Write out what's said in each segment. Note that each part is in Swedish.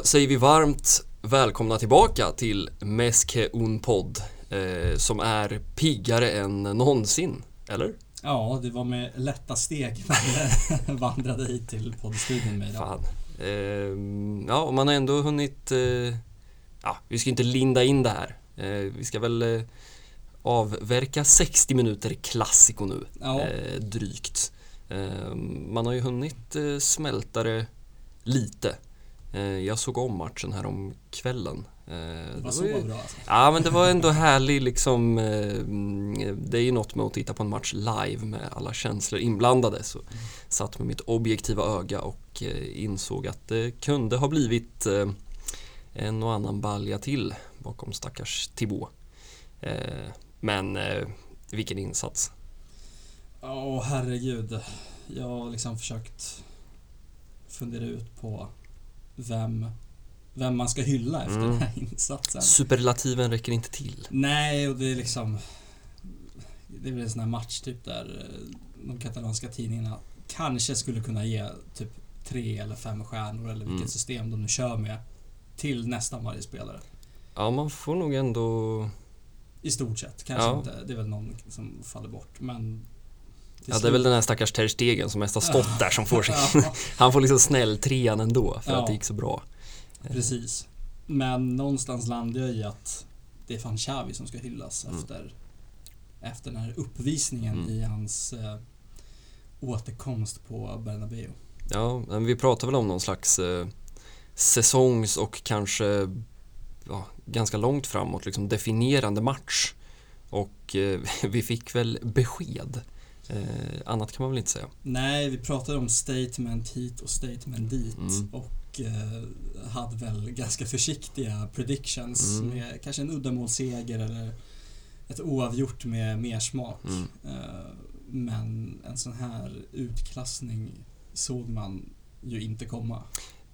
Då säger vi varmt välkomna tillbaka till Meske un podd eh, som är piggare än någonsin, eller? Ja, det var med lätta steg man vandrade hit till poddstudion med idag. Fan. Eh, ja, och man har ändå hunnit... Eh, ja, vi ska inte linda in det här. Eh, vi ska väl eh, avverka 60 minuter klassiko nu, Ja. eh, drygt. Eh, man har ju hunnit eh, smälta det lite. Eh, jag såg om matchen här om kvällen. Eh, Det var ju- så bra alltså. Ja men det var ändå härlig liksom eh, Det är ju något med att titta på en match live med alla känslor inblandade så satt med mitt objektiva öga och insåg att det kunde ha blivit en och annan balja till bakom stackars Thibaut. Men vilken insats. Åh herregud. Jag har liksom försökt fundera ut på vem, vem man ska hylla efter Mm. den här insatsen. Superlativen räcker inte till. Nej, och det är liksom... Det är väl en sån här match typ där eh, de katalanska tidningarna kanske skulle kunna ge typ tre eller fem stjärnor eller vilket Mm. system de nu kör med till nästan varje spelare. Ja man får nog ändå I stort sett. Kanske Ja. inte. Det är väl någon som faller bort. Men... Ja det är väl den här stackars Ter Stegen som mest har stått där som får sin Han får liksom snälltrean ändå för Ja. att det gick så bra. precis. Men någonstans landar jag i att det är fan Xavi som ska hyllas Mm. efter, efter den här uppvisningen Mm. i hans eh, återkomst på Bernabéu. Ja, men vi pratar väl om någon slags eh, säsongs och kanske ja, ganska långt framåt liksom definierande match. Och eh, vi fick väl besked. Eh, annat kan man väl inte säga. Nej, vi pratade om statement hit och statement dit Mm. och eh, hade väl ganska försiktiga predictions Mm. med kanske en uddamålsseger eller ett oavgjort med mer smak. Mm. Eh, men en sån här utklassning såg man ju inte komma.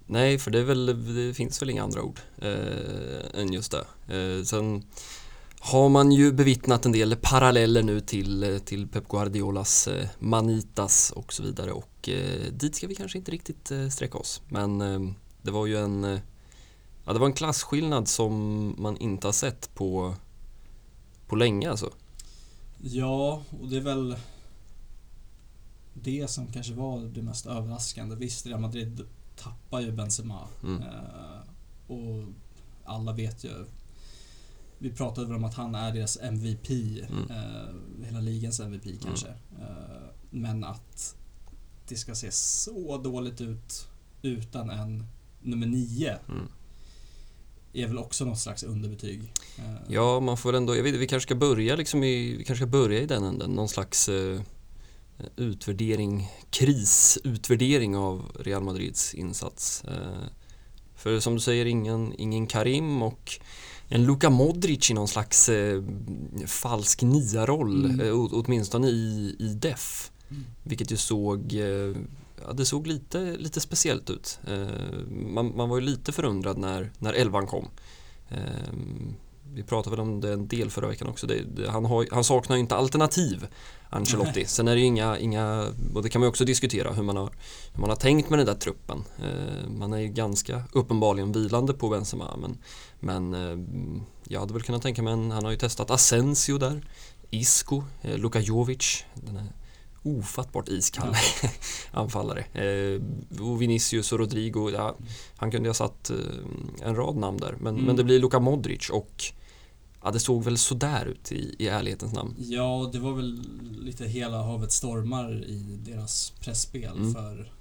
Nej, för det, är väl, det finns väl inga andra ord eh, än just det. Eh, sen har man ju bevittnat en del paralleller nu till, eh, till Pep Guardiolas eh, Manitas och så vidare och eh, dit ska vi kanske inte riktigt sträcka oss. Men det var ju en, ja, det var en klasskillnad som man inte har sett på, på länge alltså. Ja, och det är väl det som kanske var det mest överraskande. Visst, Real Madrid tappar ju Benzema. Mm. Och alla vet ju vi pratade väl om att han är deras MVP, Mm. eh, hela ligans MVP kanske. Eh, men att det ska se så dåligt ut utan en nummer nio Mm. är väl också något slags underbetyg. Eh, Ja, man får ändå, jag vet vi kanske ska börja liksom i, vi kanske ska börja i den änden, någon slags eh, utvärdering, krisutvärdering av Real Madrids insats. Eh, för som du säger, ingen, ingen Karim och en Luka Modric i någon slags eh, falsk nia-roll, Mm. eh, åtminstone i, i def. Mm. Vilket ju såg, eh, ja det såg lite, lite speciellt ut. Eh, man, man var ju lite förundrad när, när elvan kom. Eh, vi pratade väl om det en del förra veckan också. Det, det, han, har, han saknar ju inte alternativ, Ancelotti. Sen är det ju inga, inga, och det kan man ju också diskutera hur man har, hur man har tänkt med den där truppen. Man är ju ganska uppenbarligen vilande på Benzema men, men eh, jag hade väl kunnat tänka mig, en, han har ju testat Asensio där, Isco, eh, Luka Jovic, den här ofattbart iskall anfallare. Eh, och Vinicius och Rodrigo, ja, han kunde ju ha satt eh, en rad namn där. Men, Mm. men det blir Luka Modric och ja, det såg väl sådär ut i, i ärlighetens namn. Ja, det var väl lite hela havet stormar i deras pressspel Mm. för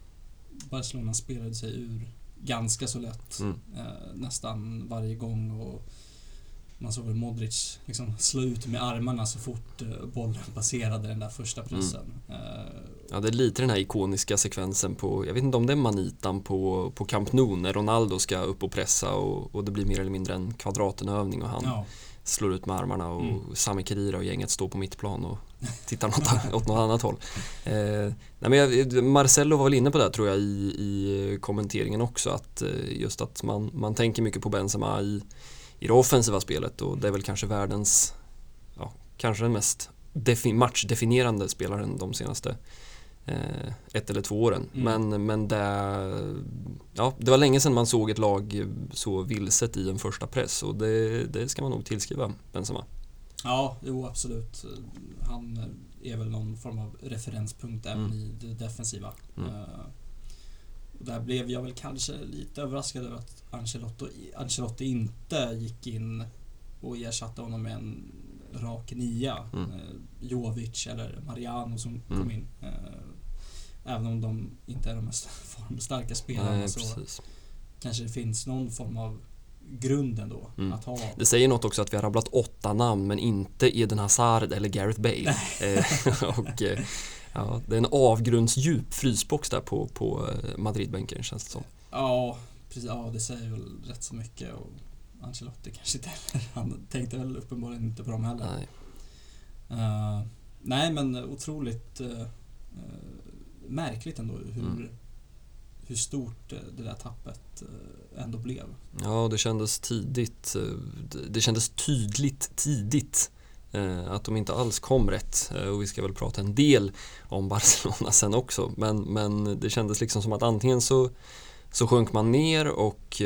Barcelona spelade sig ur ganska så lätt Mm. eh, nästan varje gång och man såg väl Modric liksom slå ut med armarna så fort eh, bollen passerade den där första pressen. Eh, Ja, det är lite den här ikoniska sekvensen på, jag vet inte om det är manitan på, på Camp Nou när Ronaldo ska upp och pressa och, och det blir mer eller mindre en kvadratenövning och han ja. slår ut med armarna och Mm. Sami Khedira och gänget står på mittplan och tittar något, åt något annat håll. Eh, nej men jag, Marcello var väl inne på det tror jag i, i kommenteringen också att eh, just att man, man tänker mycket på Benzema i, i det offensiva spelet och det är väl kanske världens, ja, kanske den mest defi- matchdefinierande spelaren de senaste eh, ett eller två åren. Mm. Men, men det, ja, det var länge sedan man såg ett lag så vilset i en första press och det, det ska man nog tillskriva Benzema. Ja, jo absolut. Han är väl någon form av referenspunkt även Mm. i det defensiva. Mm. Och där blev jag väl kanske lite överraskad över att Ancelotti, Ancelotti inte gick in och ersatte honom med en rak nia. Mm. Eh, Jovic eller Mariano som kom Mm. in. Eh, även om de inte är de mest formstarka spelarna Nej, så precis. kanske det finns någon form av grund ändå Mm. att ha. Det säger något också att vi har rabblat åtta namn men inte Eden Hazard eller Gareth Bale. Eh, och, eh, ja, det är en avgrundsdjup frysbox där på, på eh, Madridbänken känns det som. Ja, precis, ja, det säger väl rätt så mycket och Ancelotti kanske inte heller. Han tänkte väl uppenbarligen inte på dem heller. Nej. Eh, nej, men otroligt uh, märkligt ändå hur, Mm. hur stort det där tappet eh, ändå blev. Ja, det kändes tidigt. eh, det- kändes tydligt tidigt eh, att de inte alls kom rätt. Eh, Och vi ska väl prata en del om Barcelona sen också. Men, men det kändes liksom som att antingen så, så sjönk man ner och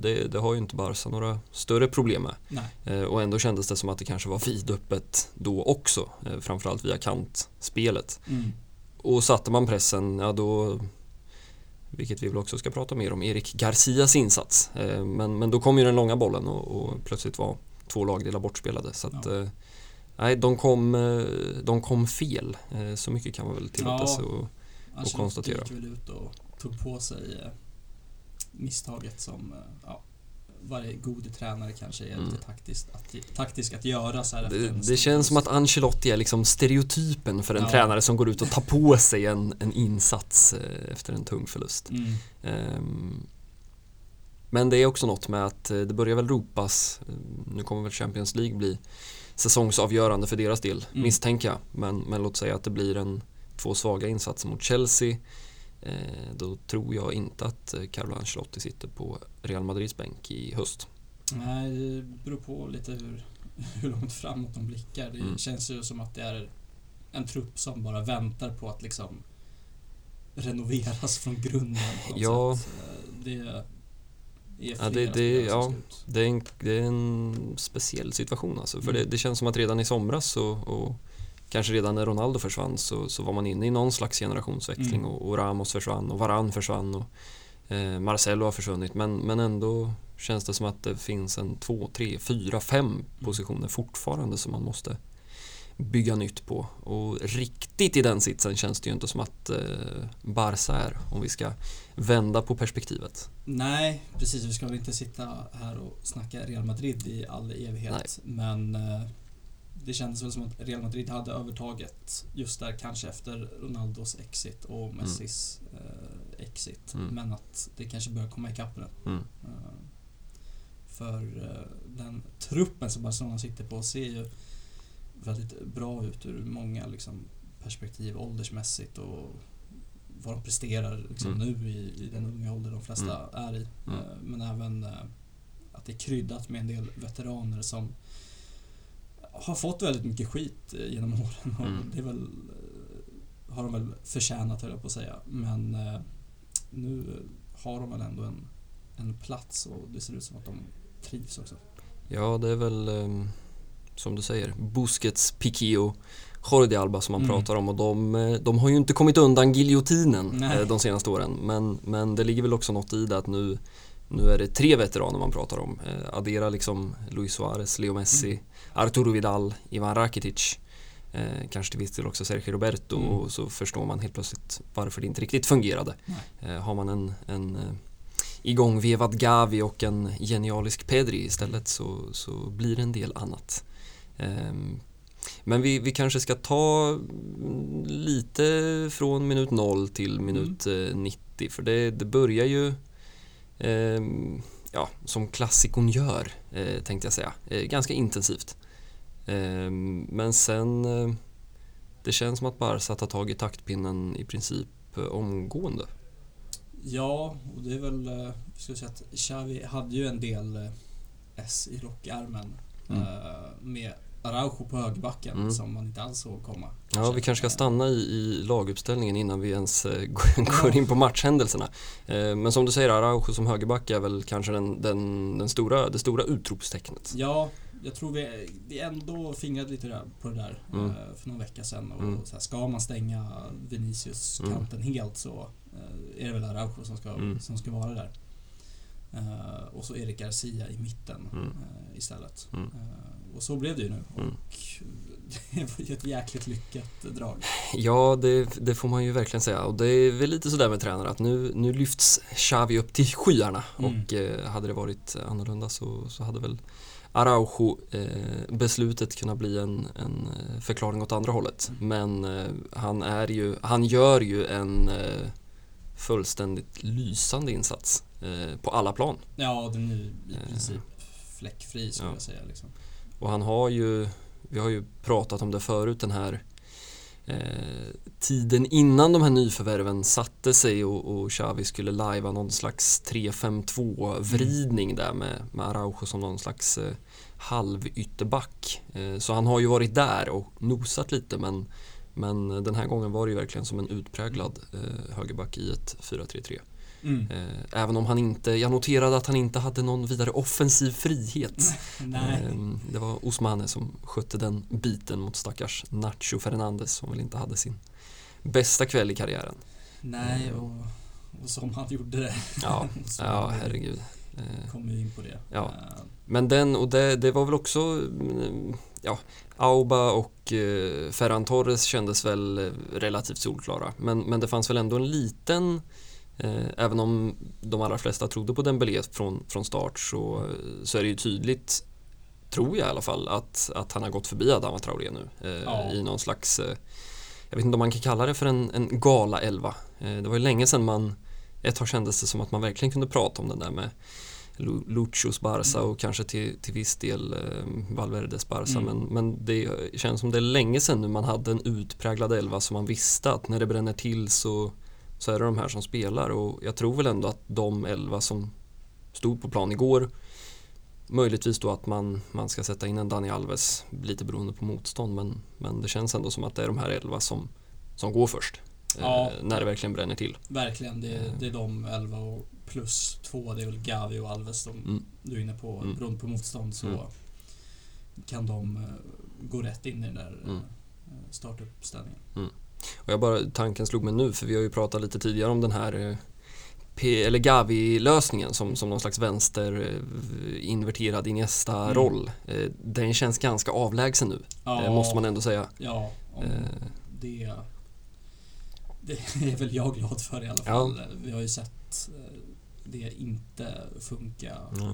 det, det har ju inte Barca några större problem med. Nej. Och ändå kändes det som att det kanske var vidöppet då också. Framförallt via kantspelet. Mm. Och satte man pressen, ja då vilket vi väl också ska prata mer om, Erik Garcias insats. Eh, Men, men då kom ju den långa bollen och, och plötsligt var två lagdelar bortspelade. Så att, Ja. eh, nej, de kom, eh, de kom fel. Så mycket kan man väl tillåta Ja. sig. Och, Ancelotti konstatera. gick väl ut och tog på sig misstaget som ja, varje god tränare kanske är Mm. lite taktiskt att, taktisk att göra så här det, det känns som att Ancelotti är liksom stereotypen för en Ja. tränare som går ut och tar på sig en, en insats eh, efter en tung förlust. Mm. Ehm, Men det är också något med att eh, det börjar väl ropas, eh, nu kommer väl Champions League bli säsongsavgörande för deras del, Mm. misstänker jag. Men, men låt säga att det blir en två svaga insatser mot Chelsea. Eh, då tror jag inte att eh, Carlo Ancelotti sitter på Real Madrids bänk i höst. Nej, det beror på lite hur, hur långt framåt de blickar. Det Mm. känns ju som att det är en trupp som bara väntar på att liksom renoveras från grunden. Ja. sätt. Eh, Det är Ja, det- det- ja. Det är en, det är en speciell situation alltså. För Mm. det, det känns som att redan i somras och, och kanske redan när Ronaldo försvann så, så var man inne i någon slags generationsväxling Mm. och, och Ramos försvann och Varan försvann och eh, Marcelo har försvunnit men, men ändå känns det som att det finns en två, tre, fyra, fem positioner fortfarande som man måste bygga nytt på och riktigt i den sitsen känns det ju inte som att eh, Barca är om vi ska vända på perspektivet. Nej, precis. Vi ska väl inte sitta här och snacka Real Madrid i all evighet. Men eh, det kändes väl som att Real Madrid hade övertaget just där kanske efter Ronaldos exit och Messis eh, exit. Mm. Men att det kanske börjar komma ikapp nu. Mm. Eh, för eh, den truppen som Barcelona sitter på ser ju väldigt bra ut ur många liksom, perspektiv åldersmässigt och vad de presterar liksom, Mm. nu i, i den unga ålder de flesta är i. Mm. Eh, Men även eh, att det är kryddat med en del veteraner som har fått väldigt mycket skit eh, genom åren och Mm. det är väl, eh, har de väl förtjänat höll jag på att säga. Men eh, nu har de väl ändå en, en plats och det ser ut som att de trivs också. Ja, det är väl ehm, som du säger, Busquets, Piqué och Jordi Alba som man Mm. pratar om och de, de har ju inte kommit undan giljotinen Nej. de senaste åren. Men, men det ligger väl också något i det att nu, nu är det tre veteraner man pratar om. Eh, addera liksom Luis Suarez, Leo Messi, Mm. Arturo Vidal, Ivan Rakitic. Eh, kanske till viss del också Sergio Roberto Mm. och så förstår man helt plötsligt varför det inte riktigt fungerade. Eh, har man en, en eh, igångvevad Gavi och en genialisk Pedri istället så, så blir det en del annat. Ehm, men vi, vi kanske ska ta mm, lite från minut 0 till minut eh, 90 för det, det börjar ju ja, som klassikon gör eh, tänkte jag säga. Eh, ganska intensivt. Ehm, men sen eh, det känns som att Barca tar tag i taktpinnen i princip omgående. Ja, och det är väl, jag skulle säga att Xavi hade ju en del S i rockärmen Mm. med Araujo på högerbacken Mm. som man inte alls såg komma. Ja, vi kanske ska Eh, stanna i, i laguppställningen innan vi ens eh, går- in på matchhändelserna. Eh, Men som du säger, Araujo som högerback är väl kanske den, den, den stora, det stora utropstecknet. Ja, jag tror vi, vi ändå fingrade lite på det där Mm. för några veckor sedan. Och Mm. så här, ska man stänga Vinicius-kanten helt så är det väl Araujo som ska, Mm. som ska vara där. Och så Erik Garcia i mitten Mm. istället. Och så blev det ju nu. Mm. Och det var ju ett jäkligt lyckat drag. Ja, det, det får man ju verkligen säga. Och det är väl lite sådär med tränare att nu, nu lyfts Xavi upp till skyarna. Mm. Och eh, hade det varit annorlunda så, så hade väl Araujo eh, kunnat bli en, en eh, förklaring åt andra hållet. Mm. Men eh, han är ju, han gör ju en eh, fullständigt lysande insats eh, på alla plan. Ja, den är i Eh, princip fläckfri skulle ja. jag säga. Liksom. Och han har ju, vi har ju pratat om det förut, den här eh, tiden innan de här nyförvärven satte sig och, och Xavi skulle lajva någon slags 3-5-2 vridning där med, med Araujo som någon slags eh, halvytterback. Eh, så han har ju varit där och nosat lite men, men den här gången var det ju verkligen som en utpräglad eh, högerback i ett 4-3-3. Mm. Eh, även om han inte, jag noterade att han inte hade någon vidare offensiv frihet. Nej. Ehm, Det var Osmane som skötte den biten mot stackars Nacho Fernandes som väl inte hade sin bästa kväll i karriären. Nej, och, och som han gjorde det. Ja, ja herregud. Eh, kommer in på det. Ja. Eh, Men den, och det, det var väl också, mm, ja, Auba och eh, Ferran Torres kändes väl relativt solklara. Men, men det fanns väl ändå en liten, även om de allra flesta trodde på Dembélé från, från start så, så är det ju tydligt, tror jag i alla fall, att, att han har gått förbi Adama Traoré nu. Eh, Ja. I någon slags, eh, jag vet inte om man kan kalla det för en, en gala-elva. Eh, det var ju länge sedan man, ett tag kändes det som att man verkligen kunde prata om den där med Lu- Luchos Barca och kanske till, till viss del eh, Valverdes Barca Mm. men, men det känns som det är länge sedan nu man hade en utpräglad elva som man visste att när det bränner till så, så är det de här som spelar och jag tror väl ändå att de elva som stod på plan igår möjligtvis då att man, man ska sätta in en Dani Alves lite beroende på motstånd men, men det känns ändå som att det är de här elva som, som går först Ja. eh, när det verkligen bränner till. Verkligen, det, Eh. det är de 11 och plus två, det är väl Gavi och Alves de Mm. du är inne på. Mm. Beroende på motstånd så Mm. kan de eh, gå rätt in i den där Mm. eh, startuppställningen. Och jag bara, tanken slog mig nu för vi har ju pratat lite tidigare om den här eh, P eller Gavi-lösningen som, som någon slags vänster eh, inverterad Iniesta-roll. Eh, Den känns ganska avlägsen nu, eh, måste man ändå säga. Ja, det, det är väl jag glad för i alla fall. Vi har ju sett det inte funka Nej.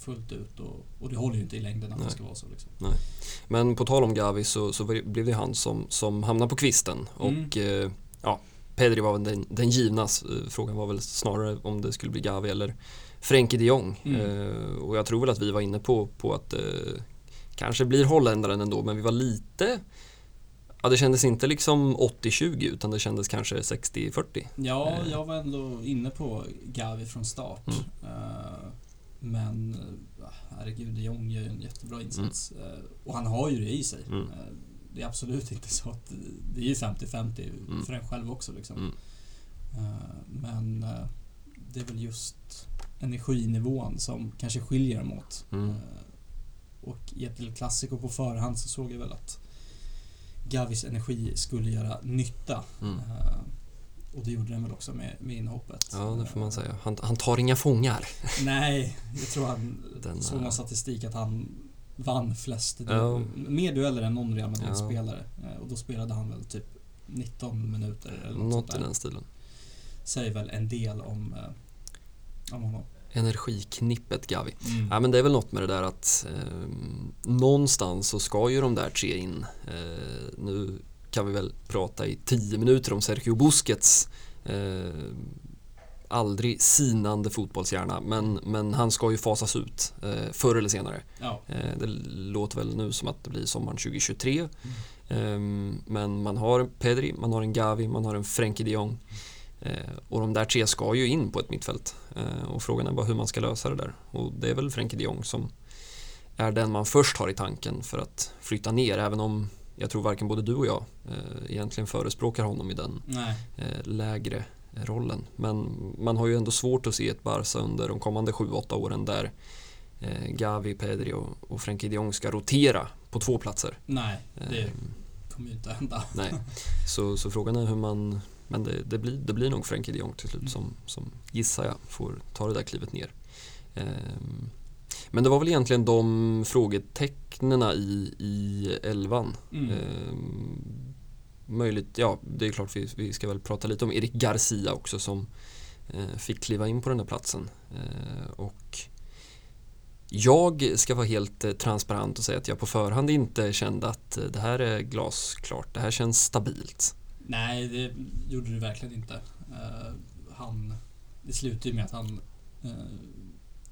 Fullt ut och, och det håller ju inte i längden att Nej. det ska vara så. Liksom. Men på tal om Gavi så, så blev det han som, som hamnade på kvisten Mm. och eh, ja, Pedri var den, den givna. Eh, Frågan var väl snarare om det skulle bli Gavi eller Frenkie de Jong. Mm. Eh, och jag tror väl att vi var inne på, på att eh, kanske blir holländaren ändå men vi var lite Ja det kändes inte liksom 80-20 utan det kändes kanske 60-40. Ja, Eh. jag var ändå inne på Gavi från start. Mm. Eh, Men eh, herregud, de Jong gör ju en jättebra insats. Eh, Och han har ju det i sig. Mm. Eh, Det är absolut inte så att det är ju 50-50 Mm. för en själv också. Liksom. Mm. Men det är väl just energinivån som kanske skiljer dem åt. Mm. Och i ett El Clasico på förhand så såg jag väl att Gavis energi skulle göra nytta. Mm. Eh, Och det gjorde den väl också med, med inhoppet. Ja det får man Eh, säga. Han, han tar inga fångar. Nej, jag tror han Den, såg eh, någon statistik att han vann flest du- Ja. mer dueller än någon Real Ja. Madrid-spelare. Eh, Och då spelade han väl typ 19 minuter eller något, Något i den stilen. Säger väl en del om, eh, om honom. Energiknippet Gavi. Mm. Ja men det är väl något med det där att eh, någonstans så ska ju de där tre in. Eh, nu kan vi väl prata i tio minuter om Sergio Busquets eh, aldrig sinande fotbollshjärna men, men han ska ju fasas ut eh, förr eller senare. Ja. Eh, det låter väl nu som att det blir sommaren 2023 Mm. Ehm, men man har Pedri, man har en Gavi, man har en Frenkie de Jong Eh, och de där tre ska ju in på ett mittfält. Eh, och frågan är bara hur man ska lösa det där. Och det är väl Frenkie de Jong som är den man först har i tanken för att flytta ner även om jag tror varken både du och jag eh, egentligen förespråkar honom i den eh, lägre rollen. Men man har ju ändå svårt att se ett Barca under de kommande 7-8 åren där eh, Gavi, Pedri och, och Frenkie de Jong ska rotera på två platser. Nej, det eh, kommer ju inte hända. Nej. Så, så frågan är hur man men det, det, blir, det blir nog Frenkie de Jong till slut mm. som, som gissar jag får ta det där klivet ner. Um, men det var väl egentligen de frågetecknen i, i elvan. Mm. Um, möjligt, ja det är klart vi, vi ska väl prata lite om Erik Garcia också som uh, fick kliva in på den där platsen. Uh, och jag ska vara helt uh, transparent och säga att jag på förhand inte kände att det här är glasklart. Det här känns stabilt. Nej, det gjorde det verkligen inte. Uh, han, det slutar ju med att han uh,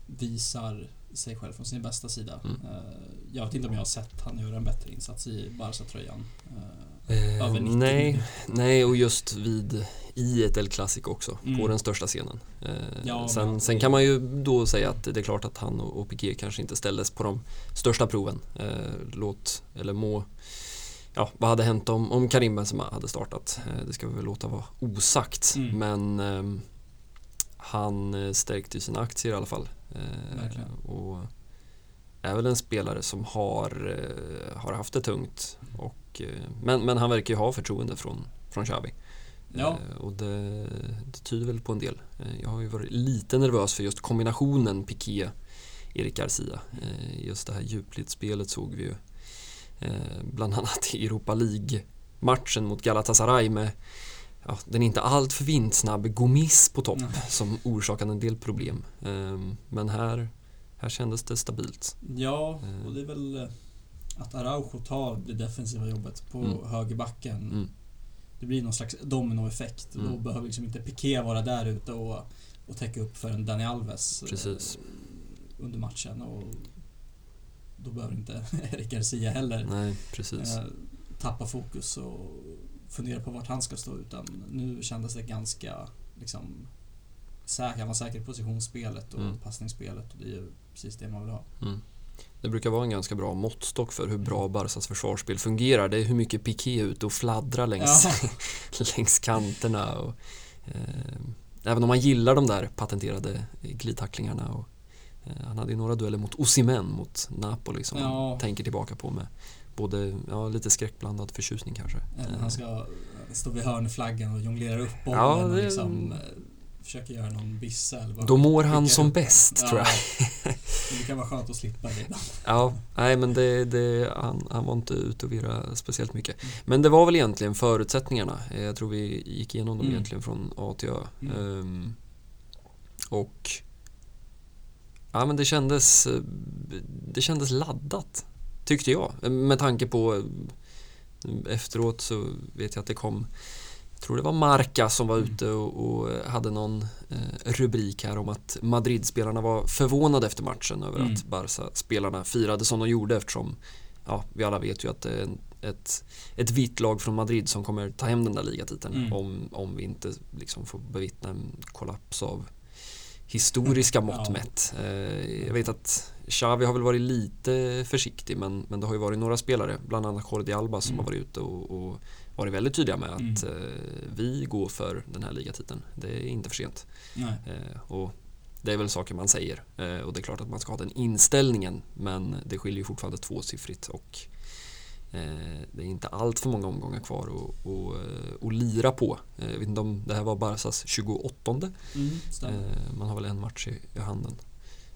visar sig själv från sin bästa sida. Mm. Uh, jag vet inte om jag har sett han göra en bättre insats i Barca-tröjan. över 90 nej, nej, och just vid i ett El Clasico också, mm. på den största scenen. Ja, sen, men, sen kan man ju då säga att det är klart att han och, och Piqué kanske inte ställdes på de största proven. låt, eller må ja, vad hade hänt om, om Karim Benzema hade startat? Eh, det ska vi väl låta vara osagt. Mm. Men eh, han eh, stärkte sina aktier i alla fall. Eh, och är väl en spelare som har, eh, har haft det tungt. Och, eh, men, men han verkar ju ha förtroende från, från Xavi. Ja. och det, det tyder väl på en del. jag har ju varit lite nervös för just kombinationen Piqué Erik Garcia. just det här djupledsspelet såg vi ju Eh, bland annat i Europa League-matchen mot Galatasaray med ja, den inte alltför vindsnabb Gomis på topp mm. som orsakade en del problem. Ehm, men här, här kändes det stabilt. Ja, eh. och det är väl eh, att Araujo tar det defensiva jobbet på mm. högerbacken. Mm. Det blir någon slags dominoeffekt. Mm. Då behöver liksom inte Piqué vara där ute och, och täcka upp för en Dani Alves Precis. under matchen. Och då behöver inte Erik Garcia heller Nej, precis. Eh, tappa fokus och fundera på vart han ska stå utan nu kändes det ganska liksom säker, han var säker i positionsspelet och mm. passningsspelet och det är ju precis det man vill ha. Mm. Det brukar vara en ganska bra måttstock för hur bra Barsas försvarsspel fungerar. Det är hur mycket Piqué är ute och fladdrar längs, ja. längs kanterna. Och, eh, även om man gillar de där patenterade glidtacklingarna och Eh, han hade ju några dueller mot Osimen mot Napoli som ja. man tänker tillbaka på med både ja, lite skräckblandad förtjusning kanske. Eller han ska stå vid hörnflaggan och jonglera upp bollen ja, det... och liksom eh, försöka göra någon bissa. Eller Då mår han som upp. bäst ja. tror jag. det kan vara skönt att slippa det. ja, nej men det, det, han, han var inte ute och vira speciellt mycket. Mm. Men det var väl egentligen förutsättningarna. Jag tror vi gick igenom dem mm. egentligen från A till Ö. Mm. Um, och Ja, men det kändes, eh, det kändes laddat, tyckte jag. Med tanke på eh, efteråt så vet jag att det kom jag tror det var Marca som var mm. ute och, och hade någon eh, rubrik här om att Madrid-spelarna var förvånade efter matchen över mm. att Barca-spelarna firade som de gjorde eftersom ja, vi alla vet ju att det är ett, ett vitt lag från Madrid som kommer ta hem den där ligatiteln mm. om, om vi inte liksom får bevittna en kollaps av historiska mått mätt. Eh, jag vet att Xavi har väl varit lite försiktig men, men det har ju varit några spelare, bland annat Jordi Alba som mm. har varit ute och, och, varit väldigt tydliga med att mm. Eh, vi går för den här ligatiteln. Det är inte för sent. Eh, och det är väl saker man säger och det är klart att man ska ha den inställningen men det skiljer ju fortfarande tvåsiffrigt och Eh, det är inte allt för många omgångar kvar att, att, att eh, lira på. Eh, jag vet inte om det här var Barsas 28 mm, Man har väl en match i, handen.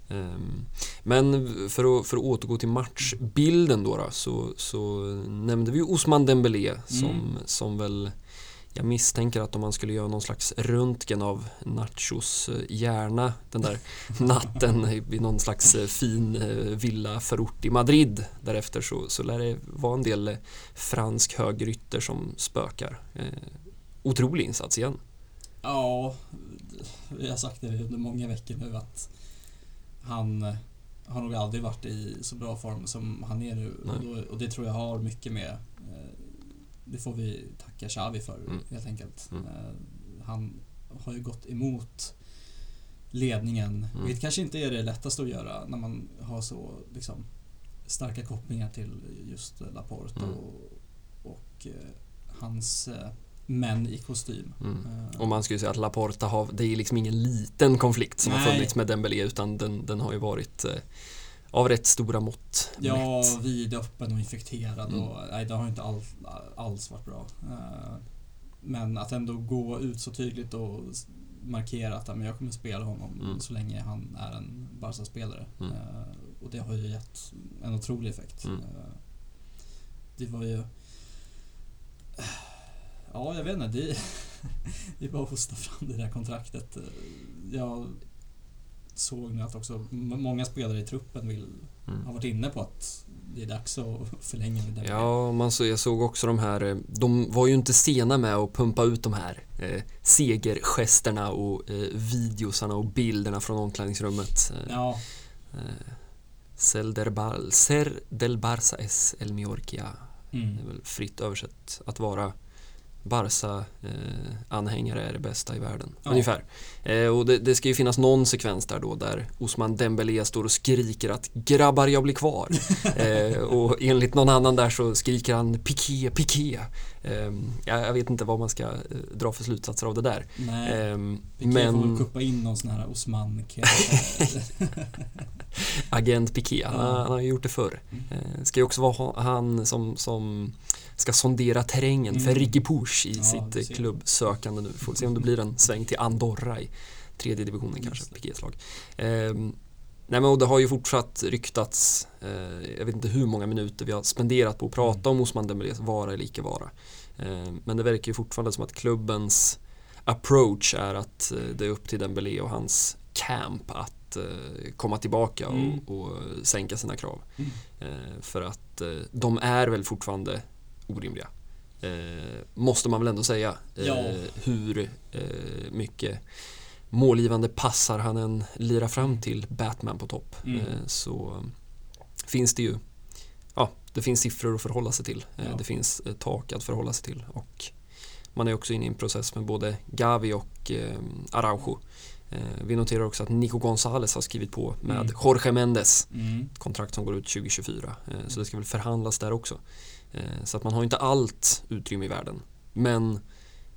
Ehm, men för att, för att återgå till matchbilden då, då så, så nämnde vi Osman Dembélé som, mm. som väl jag misstänker att om man skulle göra någon slags röntgen av Nachos eh, hjärna den där natten vid någon slags eh, fin eh, villaförort i Madrid därefter så, så lär det vara en del fransk högrytter som spökar. Eh, otrolig insats igen. Ja, vi har sagt det under många veckor nu att han har nog aldrig varit i så bra form som han är nu och, då, och, det tror jag har mycket med det får vi tacka Xavi för mm. helt enkelt. Mm. Eh, han har ju gått emot ledningen, mm. vilket kanske inte är det lättaste att göra när man har så liksom starka kopplingar till just Laporte Mm. och, och eh, hans eh, män i kostym. Mm. Eh, Och man ju säga att Laporta har, det är liksom ingen liten konflikt som har Nej. funnits med Dembélé utan den, den har ju varit eh, av rätt stora mått Ja, mätt. vidöppen och infekterad Mm. och nej, det har inte all, alls varit bra. Eh, Men att ändå gå ut så tydligt och markera att men jag kommer spela honom Mm. så länge han är en Barca-spelare. Mm. Och det har ju gett en otrolig effekt. Mm. Det var ju... Ja, jag vet inte. Det, det är bara att hosta fram det där kontraktet. Jag såg nu att också många spelare i truppen vill Mm. har varit inne på att det är dags att förlänga med Dembélé. Ja, man så, jag såg också de här, eh, de var ju inte sena med att pumpa ut de här eh, segergesterna och eh, videosarna och bilderna från omklädningsrummet. Eh, Ja, eh, Cel del, Bar- Ser del Barça es el Mallorca. mm. Det är väl fritt översatt att vara Barca-anhängare är det bästa i världen. Ja. Ungefär. Eh, och det, det ska ju finnas någon sekvens där då där Osman Dembélé står och skriker att “grabbar jag blir kvar”. eh, och enligt någon annan där så skriker han “piké, piké”. Eh, jag, vet inte vad man ska eh, dra för slutsatser av det där. Nej. Eh, kan men... få men kuppa in någon sån här Osman agent Piqué, han, han har ju gjort det förr. Mm. Eh, ska ju också vara ha- han som, som ska sondera terrängen för Mm. Ricky Push i Ja, sitt klubbsökande nu. Får se om det blir en sväng till Andorra i tredje divisionen kanske. Piqués lag. Eh, nej men och det har ju fortsatt ryktats, eh, jag vet inte hur många minuter vi har spenderat på att prata om Osman Dembélés vara eller icke vara. Eh, men det verkar ju fortfarande som att klubbens approach är att eh, det är upp till Dembélé och hans camp att eh, komma tillbaka Mm. och, och sänka sina krav. Mm. Eh, för att eh, de är väl fortfarande orimliga. Eh, måste man väl ändå säga. Ja. Hur eh, mycket målgivande passar han än lirar fram till Batman på topp. Mm. Eh, så finns det ju Ja, det finns siffror att förhålla sig till. Eh, Ja. Det finns tak att förhålla sig till. Och man är också inne i en process med både Gavi och eh, Araujo. Eh, vi noterar också att Nico González har skrivit på med Mm. Jorge Mendes Mm. kontrakt som går ut 2024. Eh, Så det ska väl förhandlas där också. Så att man har inte allt utrymme i världen. Men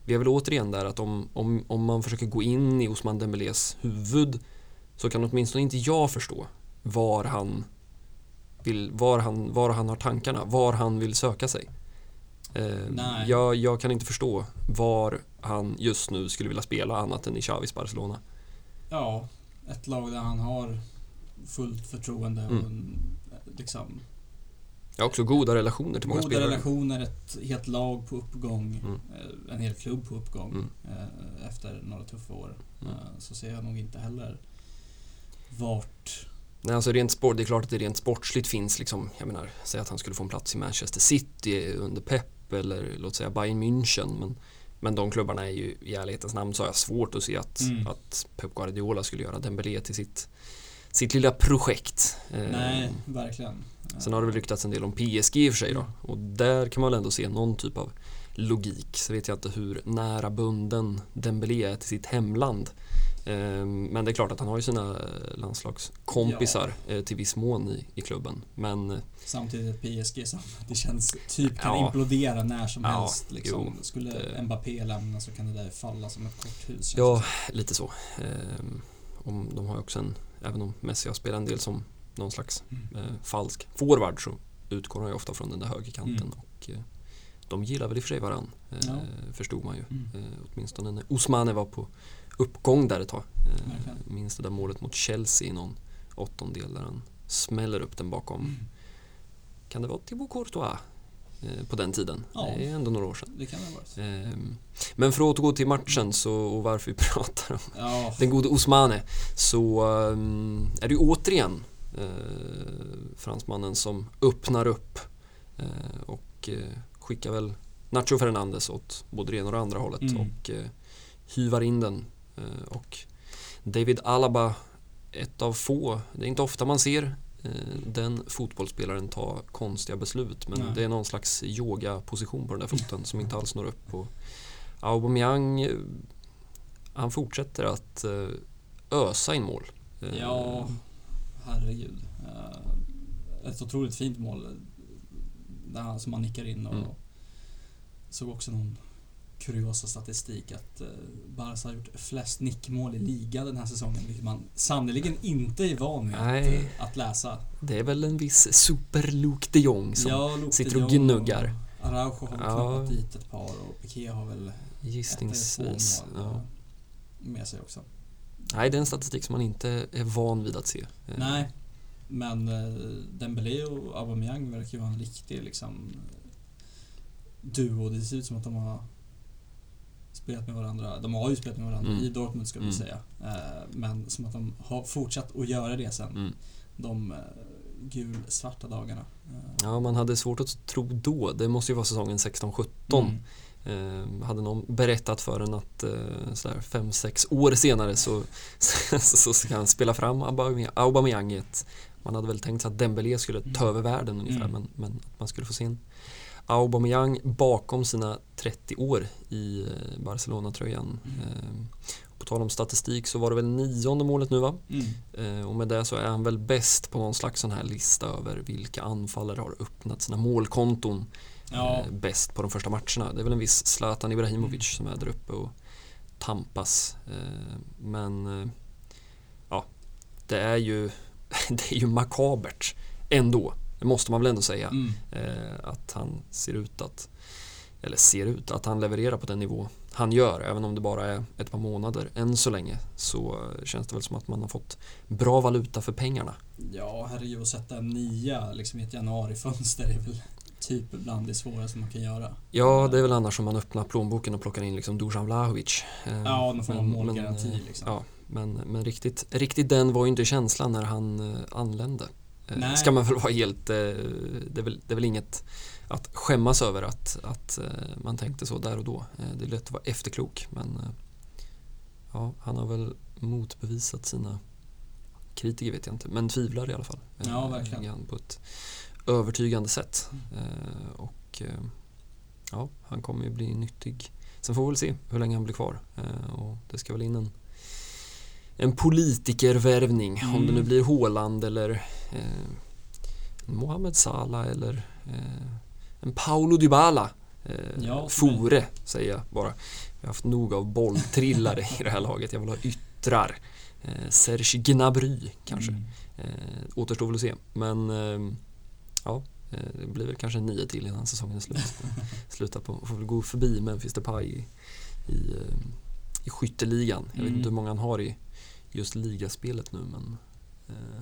vi är väl återigen där att om, om, om man försöker gå in i Osman Dembélés huvud så kan åtminstone inte jag förstå var han vill, var han, var han har tankarna, var han vill söka sig. Eh, Nej. Jag, jag kan inte förstå var han just nu skulle vilja spela annat än i Xavis Barcelona. Ja, ett lag där han har fullt förtroende och Mm. en, liksom Har också goda relationer till många goda spelare. relationer, ett helt lag på uppgång, Mm. eh, en hel klubb på uppgång Mm. eh, efter några tuffa år. Mm. Eh, Så ser jag nog inte heller vart... Nej, alltså rent sport, det är klart att det rent sportsligt finns liksom, jag menar, säg att han skulle få en plats i Manchester City under Pep eller låt säga Bayern München men, men de klubbarna är ju i ärlighetens namn så har jag svårt att se att, Mm. att Pep Guardiola skulle göra Dembélé till sitt, sitt lilla projekt. Eh, Nej, verkligen. Sen har det väl ryktats en del om PSG i och för sig då och där kan man väl ändå se någon typ av logik. Så vet jag inte hur nära bunden Dembélé är till sitt hemland. Eh, Men det är klart att han har ju sina eh, landslagskompisar eh, till viss mån i, i klubben. Men Samtidigt ett PSG som det känns typ kan Ja. implodera när som Ja, helst. Liksom. jo, Skulle det- Mbappé lämna så kan det där falla som ett korthus. ja, lite så. Eh, om, de har också en, även om Messi har spelat en del som någon slags. Mm. eh, falsk forward så utgår han ju ofta från den där högerkanten. Mm. Och, eh, de gillar väl i och för sig varann, eh, Ja. förstod man ju. Mm. Eh, åtminstone när Osmane var på uppgång där ett tag. Eh, minns det där målet mot Chelsea i någon åttondel där han smäller upp den bakom. Mm. Kan det vara Thibaut Courtois på den tiden? Ja. Det är ändå några år sedan. Det kan det varit. Ehm, Men för att återgå till matchen så, och varför vi pratar om Ja, den gode Osmane så ehm, är det ju återigen eh, fransmannen som öppnar upp eh, och eh, skickar väl Nacho Fernandes åt både det ena och det andra hållet Mm. och eh, hyvar in den. Eh, och David Alaba, ett av få, det är inte ofta man ser eh, den fotbollsspelaren ta konstiga beslut men Nej. det är någon slags yoga-position på den där foten som inte alls når upp. Och Aubameyang, eh, han fortsätter att eh, ösa in mål. Eh, ja herregud. Eh, ett otroligt fint mål. Där han, som han nickar in och Mm. såg också någon kuriosa statistik att eh, Barca har gjort flest nickmål i liga den här säsongen, vilket man sannerligen inte är van vid att, Nej. eh, att läsa. Det är väl en viss super-Luke de Jong som Ja, Luke sitter och gnuggar. och Araujo har Ja. dit ett par och Piqué har väl ett eller gissningsvis. två mål Ja. eh, med sig också. Nej, det är en statistik som man inte är van vid att se. Eh, Nej, men eh, Dembélé och Aubameyang verkar ju vara en riktig liksom duo. Det ser ut som att de har spelat med varandra. De har ju spelat med varandra Mm. i Dortmund ska vi Mm. säga. Eh, Men som att de har fortsatt att göra det sen. Mm. De eh, gulsvarta dagarna. Eh, Ja, man hade svårt att tro då. Det måste ju vara säsongen 16-17. mm. Eh, hade någon berättat för en att eh, sådär fem, sex år senare så, så, så ska han spela fram Aubameyang- Aubameyang i ett Man hade väl tänkt sig att Dembélé skulle ta Mm. över världen ungefär Mm. men, men att man skulle få se en Aubameyang bakom sina 30 år i eh, Barcelona-tröjan. Mm. Eh, på tal om statistik så var det väl nionde målet nu va? Mm. Eh, och med det så är han väl bäst på någon slags sån här lista över vilka anfallare har öppnat sina målkonton Ja, bäst på de första matcherna. Det är väl en viss Zlatan Ibrahimovic som är där uppe och tampas. Men ja, det är ju det är ju makabert ändå. Det måste man väl ändå säga. mm. Eh, att han ser ut att eller ser ut att han levererar på den nivå han gör. Även om det bara är ett par månader än så länge så känns det väl som att man har fått bra valuta för pengarna. ja herregud att sätta en nia liksom i ett januarifönster är väl typ bland det svåraste man kan göra. Ja, det är väl annars om man öppnar plånboken och plockar in liksom Dusan Vlahovic. Eh, Ja, någon form av målgaranti men, eh, liksom. Ja, men, men riktigt, riktigt den var ju inte känslan när han anlände. Eh, Nej. Ska man väl vara helt, eh, det, är väl, det är väl inget att skämmas över att, att eh, man tänkte så där och då. Det är lätt att vara efterklok men ja, han har väl motbevisat sina kritiker vet jag inte, men tvivlar i alla fall. Ja, verkligen. På ett övertygande sätt. Eh, och ja, han kommer ju bli nyttig. Sen får vi väl se hur länge han blir kvar. Och det ska väl in en, en politikervärvning. Om det nu Mm. blir Håland eller eh, Mohamed Salah eller eh, en Paulo Dybala. Eh, Ja, Fore säger jag bara. Vi har haft nog av bolltrillare i det här laget. Jag vill ha yttrar. Eh, Serge Gnabry kanske. Mm. Eh, återstår väl att se. Men eh, ja, eh, det blir väl kanske nio till innan säsongen är slut. Sluta på, får väl gå förbi Memphis Depay i, i, eh, i skytteligan. Jag vet Mm. inte hur många han har i just ligaspelet nu men eh,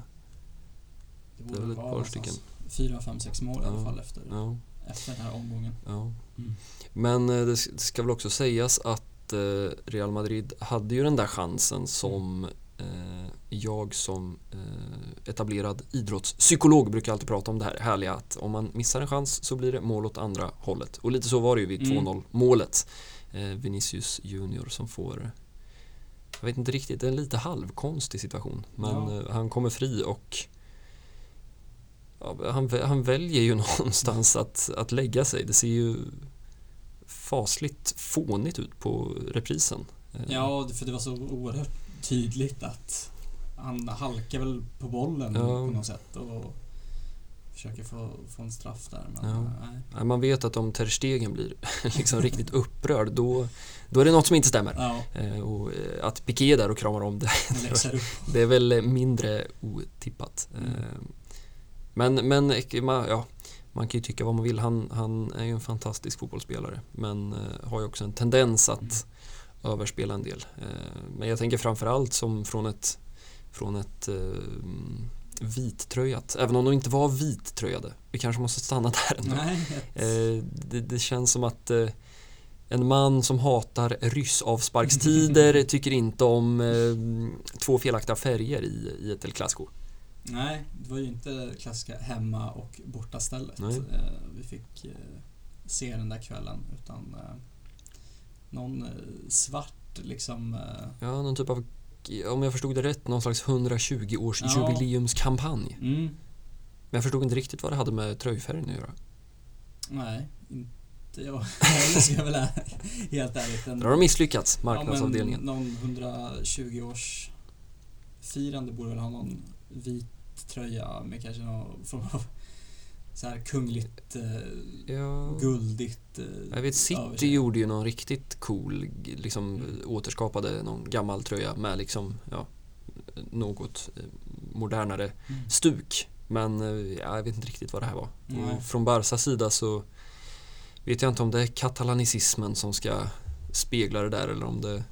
Det det är väl ett par stycken. fyra, fem, sex mål i alla Ja. fall efter, Ja, efter den här omgången. ja. Mm. Men eh, det det ska väl också sägas att eh, Real Madrid hade ju den där chansen som eh, jag som eh, etablerad idrottspsykolog brukar alltid prata om det här härliga att om man missar en chans så blir det mål åt andra hållet. Och lite så var det ju vid Mm. 2-0 målet. Eh, Vinicius Junior som får jag vet inte riktigt, det är en lite halvkonstig situation. Men Ja. eh, han kommer fri och ja, han, han väljer ju någonstans att, att lägga sig. Det ser ju fasligt fånigt ut på reprisen. Eh, Ja, för det var så oerhört tydligt att han halkar väl på bollen Ja. på något sätt och försöker få, få en straff där. Men Ja. eh, nej. Man vet att om Ter Stegen blir liksom riktigt upprörd då, då är det något som inte stämmer. Ja, Eh, och eh, att Piqué är där och kramar om det, det är väl mindre otippat. Mm. Eh, Men, men eh, man, ja, man kan ju tycka vad man vill. Han, han är ju en fantastisk fotbollsspelare men eh, har ju också en tendens att Mm. överspela en del. Men jag tänker framförallt som från ett, från ett vittröjat, även om de inte var vittröjade. Vi kanske måste stanna där ändå. Eh, det, det känns som att eh, en man som hatar ryssavsparkstider tycker inte om eh, två felaktiga färger i, i ett El Clasico. nej, det var ju inte klassiska hemma och bortastället Nej. eh, vi fick eh, se den där kvällen. Utan eh, någon svart liksom... Ja, någon typ av, om jag förstod det rätt, någon slags 120 års Ja. jubileumskampanj. Mm, Men jag förstod inte riktigt vad det hade med tröjfärgen att göra. nej, inte jag heller ska jag väl är helt ärligt. En, Där har de misslyckats, Ja, marknadsavdelningen. någon 120 års firande borde väl ha någon vit tröja med kanske någon form av så här kungligt, eh, Ja. guldigt eh, Jag vet City gjorde ju någon riktigt cool, liksom Mm. återskapade någon gammal tröja med liksom, ja, något eh, modernare Mm. stuk. Men eh, ja, jag vet inte riktigt vad det här var. Och från Barsas sida så vet jag inte om det är katalanicismen som ska spegla det där eller om det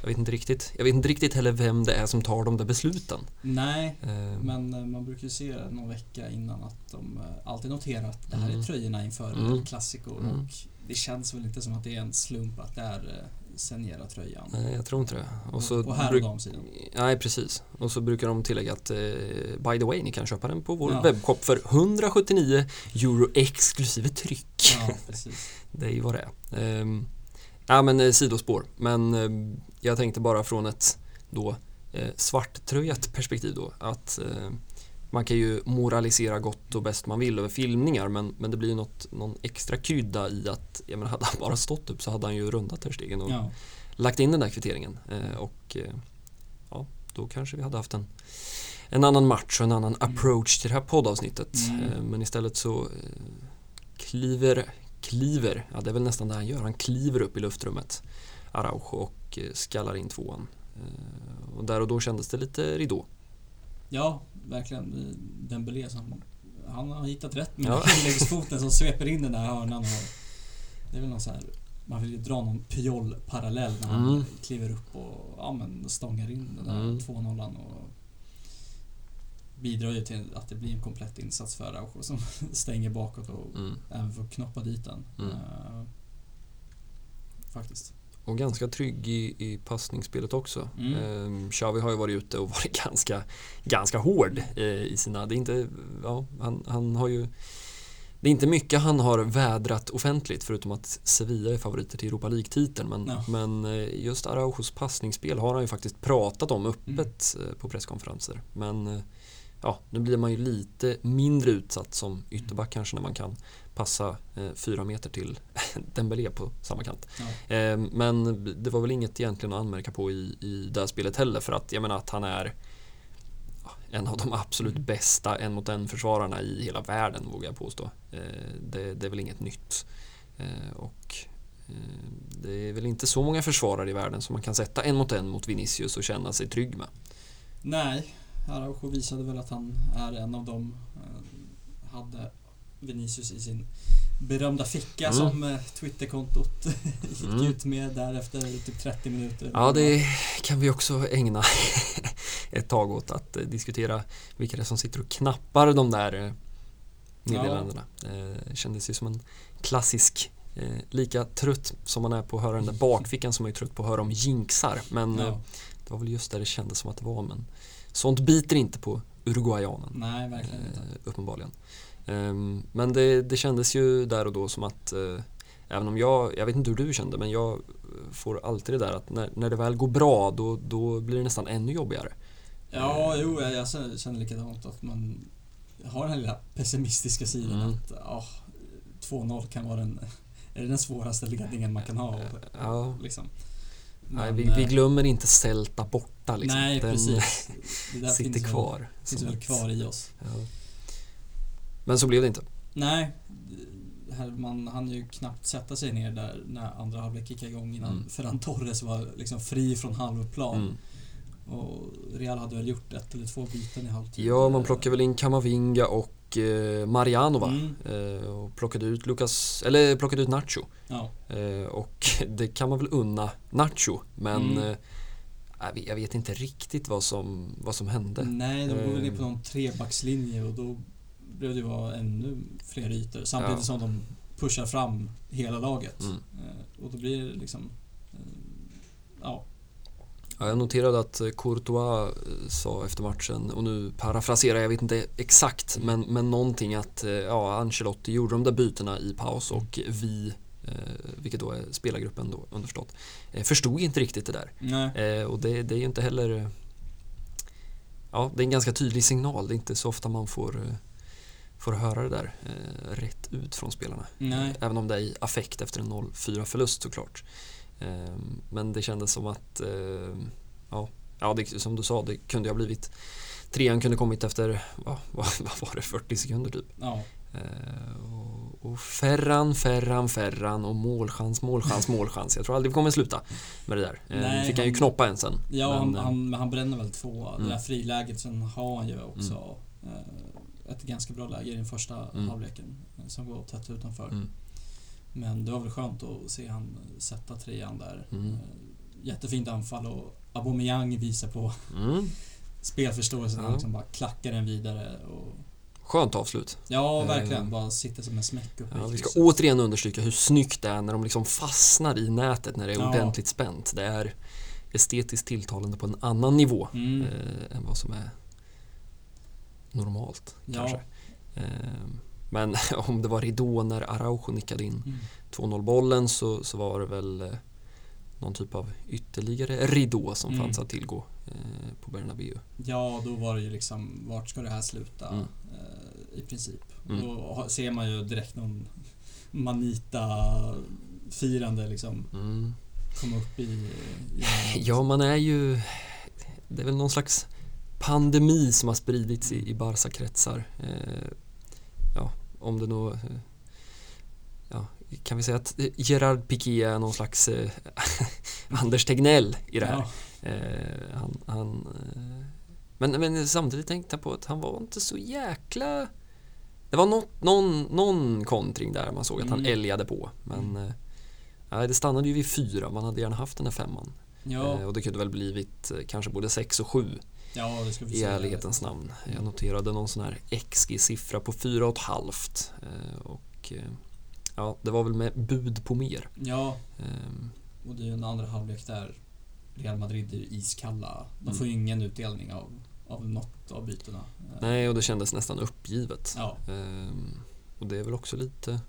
jag vet inte riktigt. Jag vet inte riktigt heller vem det är som tar de där besluten. Nej, Eh, men eh, man brukar ju se någon vecka innan att de eh, alltid noterar att det här Mm. är tröjorna inför Mm. Clasico Mm. och det känns väl inte som att det är en slump att det är eh, Senera-tröjan. Nej, jag tror inte det. Och så på här och damsidan. Nej, precis. Och så brukar de tillägga att eh, by the way, ni kan köpa den på vår Ja. webbshop för 179 euro exklusive tryck. Ja, precis. Det är ju vad det är. Ehm, ja, men eh, sidospår. Men eh, jag tänkte bara från ett då eh, svarttröjat perspektiv då att man kan ju moralisera gott och bäst man vill över filmningar men, men det blir ju något, någon extra krydda i att jag menar, hade han bara stått upp så hade han ju rundat Ter och Ja. lagt in den där kvitteringen eh, och eh, ja, då kanske vi hade haft en, en annan match och en annan approach till det här poddavsnittet. Mm. Eh, men istället så kliver, kliver, ja det är väl nästan det han gör, han kliver upp i luftrummet Araujo och eh, skallar in tvåan. Eh, och där och då kändes det lite ridå. ja, verkligen. Dembélé som han har hittat rätt med Ja. inläggsfoten som sveper in den där hörnan. Och det är väl någon så här, man vill ju dra någon Puyol-parallell när han Mm. kliver upp och ja, men stångar in den där Mm. 2-0 och bidrar ju till att det blir en komplett insats för Araujo som stänger bakåt och Mm. även får knoppa dit den. Mm. Eh, faktiskt. Och ganska trygg i, i passningsspelet också. Mm. Mm. Xavi har ju varit ute och varit ganska, ganska hård eh, i sina... Det är inte... Ja, han, han har ju... Det är inte mycket han har vädrat offentligt förutom att Sevilla är favoriter till Europa League-titeln. Men, Ja. men eh, just Araujos passningsspel har han ju faktiskt pratat om öppet Mm. på presskonferenser. Men ja, nu blir man ju lite mindre utsatt som ytterback kanske när man kan passa eh, fyra meter till Dembélé på samma kant. Ja. Eh, Men det var väl inget egentligen att anmärka på i, i det här spelet heller för att jag menar att han är en av de absolut Mm. bästa en mot en försvararna i hela världen vågar jag påstå. Eh, Det, det är väl inget nytt. Eh, Och eh, det är väl inte så många försvarare i världen som man kan sätta en mot en mot Vinicius och känna sig trygg med. Nej, Araujo visade väl att han är en av dem. Eh, Hade Vinicius i sin berömda ficka Mm. som eh, Twitterkontot gick Mm. ut med där efter typ 30 minuter. Ja, det kan vi också ägna ett tag åt att eh, diskutera vilka det är som sitter och knappar de där meddelandena. Eh, kändes ju som en klassisk lika trött som man är på att höra den där bakfickan som man är trött på att höra om jinxar. Men Ja, det var väl just där det kändes som att det var. Men sånt biter inte på uruguayanen. nej, verkligen inte. Eh, uppenbarligen. Ehm, men det, det kändes ju där och då som att eh, Även om jag, jag vet inte hur du kände men jag får alltid det där att när, när det väl går bra då, då blir det nästan ännu jobbigare. Ja, jo, jag, jag känner likadant att man har den här lilla pessimistiska sidan Mm. att ja, 2-0 kan vara den, är det den svåraste ledningen man kan ha. Och, Ja, liksom. Nej, vi, vi eh, glömmer inte Celta borta liksom. Nej, Den precis. Det sitter finns kvar. Väl, finns väl kvar i oss. Ja. Men så blev det inte. Nej, man hann ju knappt sätta sig ner där när andra halvlek gick igång innan Mm. Ferran Torres var liksom fri från halvplan. Mm. Och Real hade väl gjort ett eller två byten i halvtid. Ja, man plockade väl in Kamavinga och eh, Mariano va? Mm. Eh, och plockade ut Lucas, eller plockade ut Nacho. Ja, Eh, och det kan man väl unna Nacho men Mm. eh, jag vet- inte riktigt vad som, vad som hände. nej, de går väl ner på Eh. någon trebackslinje och då blev det vara ännu fler ytor samtidigt Ja. som de pushar fram hela laget. Mm. Eh, Och då blir det liksom... eh, Ja, Ja, jag noterade att eh, Courtois eh, sa efter matchen, och nu parafraserar jag vet inte exakt, men, men någonting att eh, ja, Ancelotti gjorde de där bytena i paus och vi, eh, vilket då är spelargruppen då underförstått, eh, förstod inte riktigt det där. Eh, och det, det är ju inte heller... Ja, det är en ganska tydlig signal. Det är inte så ofta man får, får höra det där rätt ut från spelarna. Även om det är i affekt efter en 0-4 förlust såklart. Eh, men det kändes som att eh, ja, ja, det, som du sa, det kunde ha blivit Trean kunde kommit efter, vad, vad, vad var det, 40 sekunder typ. Ja. Eh, och, och Ferran, Ferran, Ferran och målchans, målchans, målchans. Jag tror aldrig vi kommer sluta med det där. Eh, Nej, fick han ju knoppa en sen. Ja, Men, han, eh, han, men han bränner väl två. Det Mm. där friläget, sen har han ju också eh, ett ganska bra läge i den första Mm. halvleken eh, som går tätt utanför. Mm. Men det var väl skönt att se han sätta trean där. Mm. Eh, Jättefint anfall och Aubameyang visar på Mm. spelförståelse. Ja. Han liksom bara klackar den vidare. Och, Skönt avslut. ja, Eh, verkligen. Bara sitter som en smäck uppe Ja, vi ska återigen understryka hur snyggt det är när de liksom fastnar i nätet när det är Ja. ordentligt spänt. Det är estetiskt tilltalande på en annan nivå Mm. eh, än vad som är normalt Ja. kanske. Eh, men om det var ridå när Araujo nickade in Mm. 2-0 bollen så, så var det väl eh, någon typ av ytterligare ridå som Mm. fanns att tillgå eh, på Bernabéu. Ja, då var det ju liksom, vart ska det här sluta? Mm. Eh, I princip. Mm. Då ser man ju direkt någon Manita-firande liksom Mm. komma upp i... i Ja, man är ju... Det är väl någon slags pandemi som har spridits i, i Barca-kretsar. Eh, om det nog... Eh, ja, kan vi säga att eh, Gerard Piqué är någon slags eh, Anders Tegnell i det här. Ja, Eh, han, han, eh, men, men samtidigt tänkte jag på att han var inte så jäkla... Det var något, någon, någon kontring där man såg att han Mm. älgade på. Men eh, nej, det stannade ju vid fyra. Man hade gärna haft den här femman. ja, Eh, och det kunde väl blivit eh, kanske både sex och sju ja, det ska vi i ärlighetens namn. Jag noterade någon sån här XG-siffra på fyra och ett halvt. Eh, och eh, ja, det var väl med bud på mer. Ja, Ehm, och det är ju en andra halvlek där Real Madrid är iskalla. De Mm. får ju ingen utdelning av, av något av bytena. Nej, och det kändes nästan uppgivet. Ja, Ehm, och det är väl också lite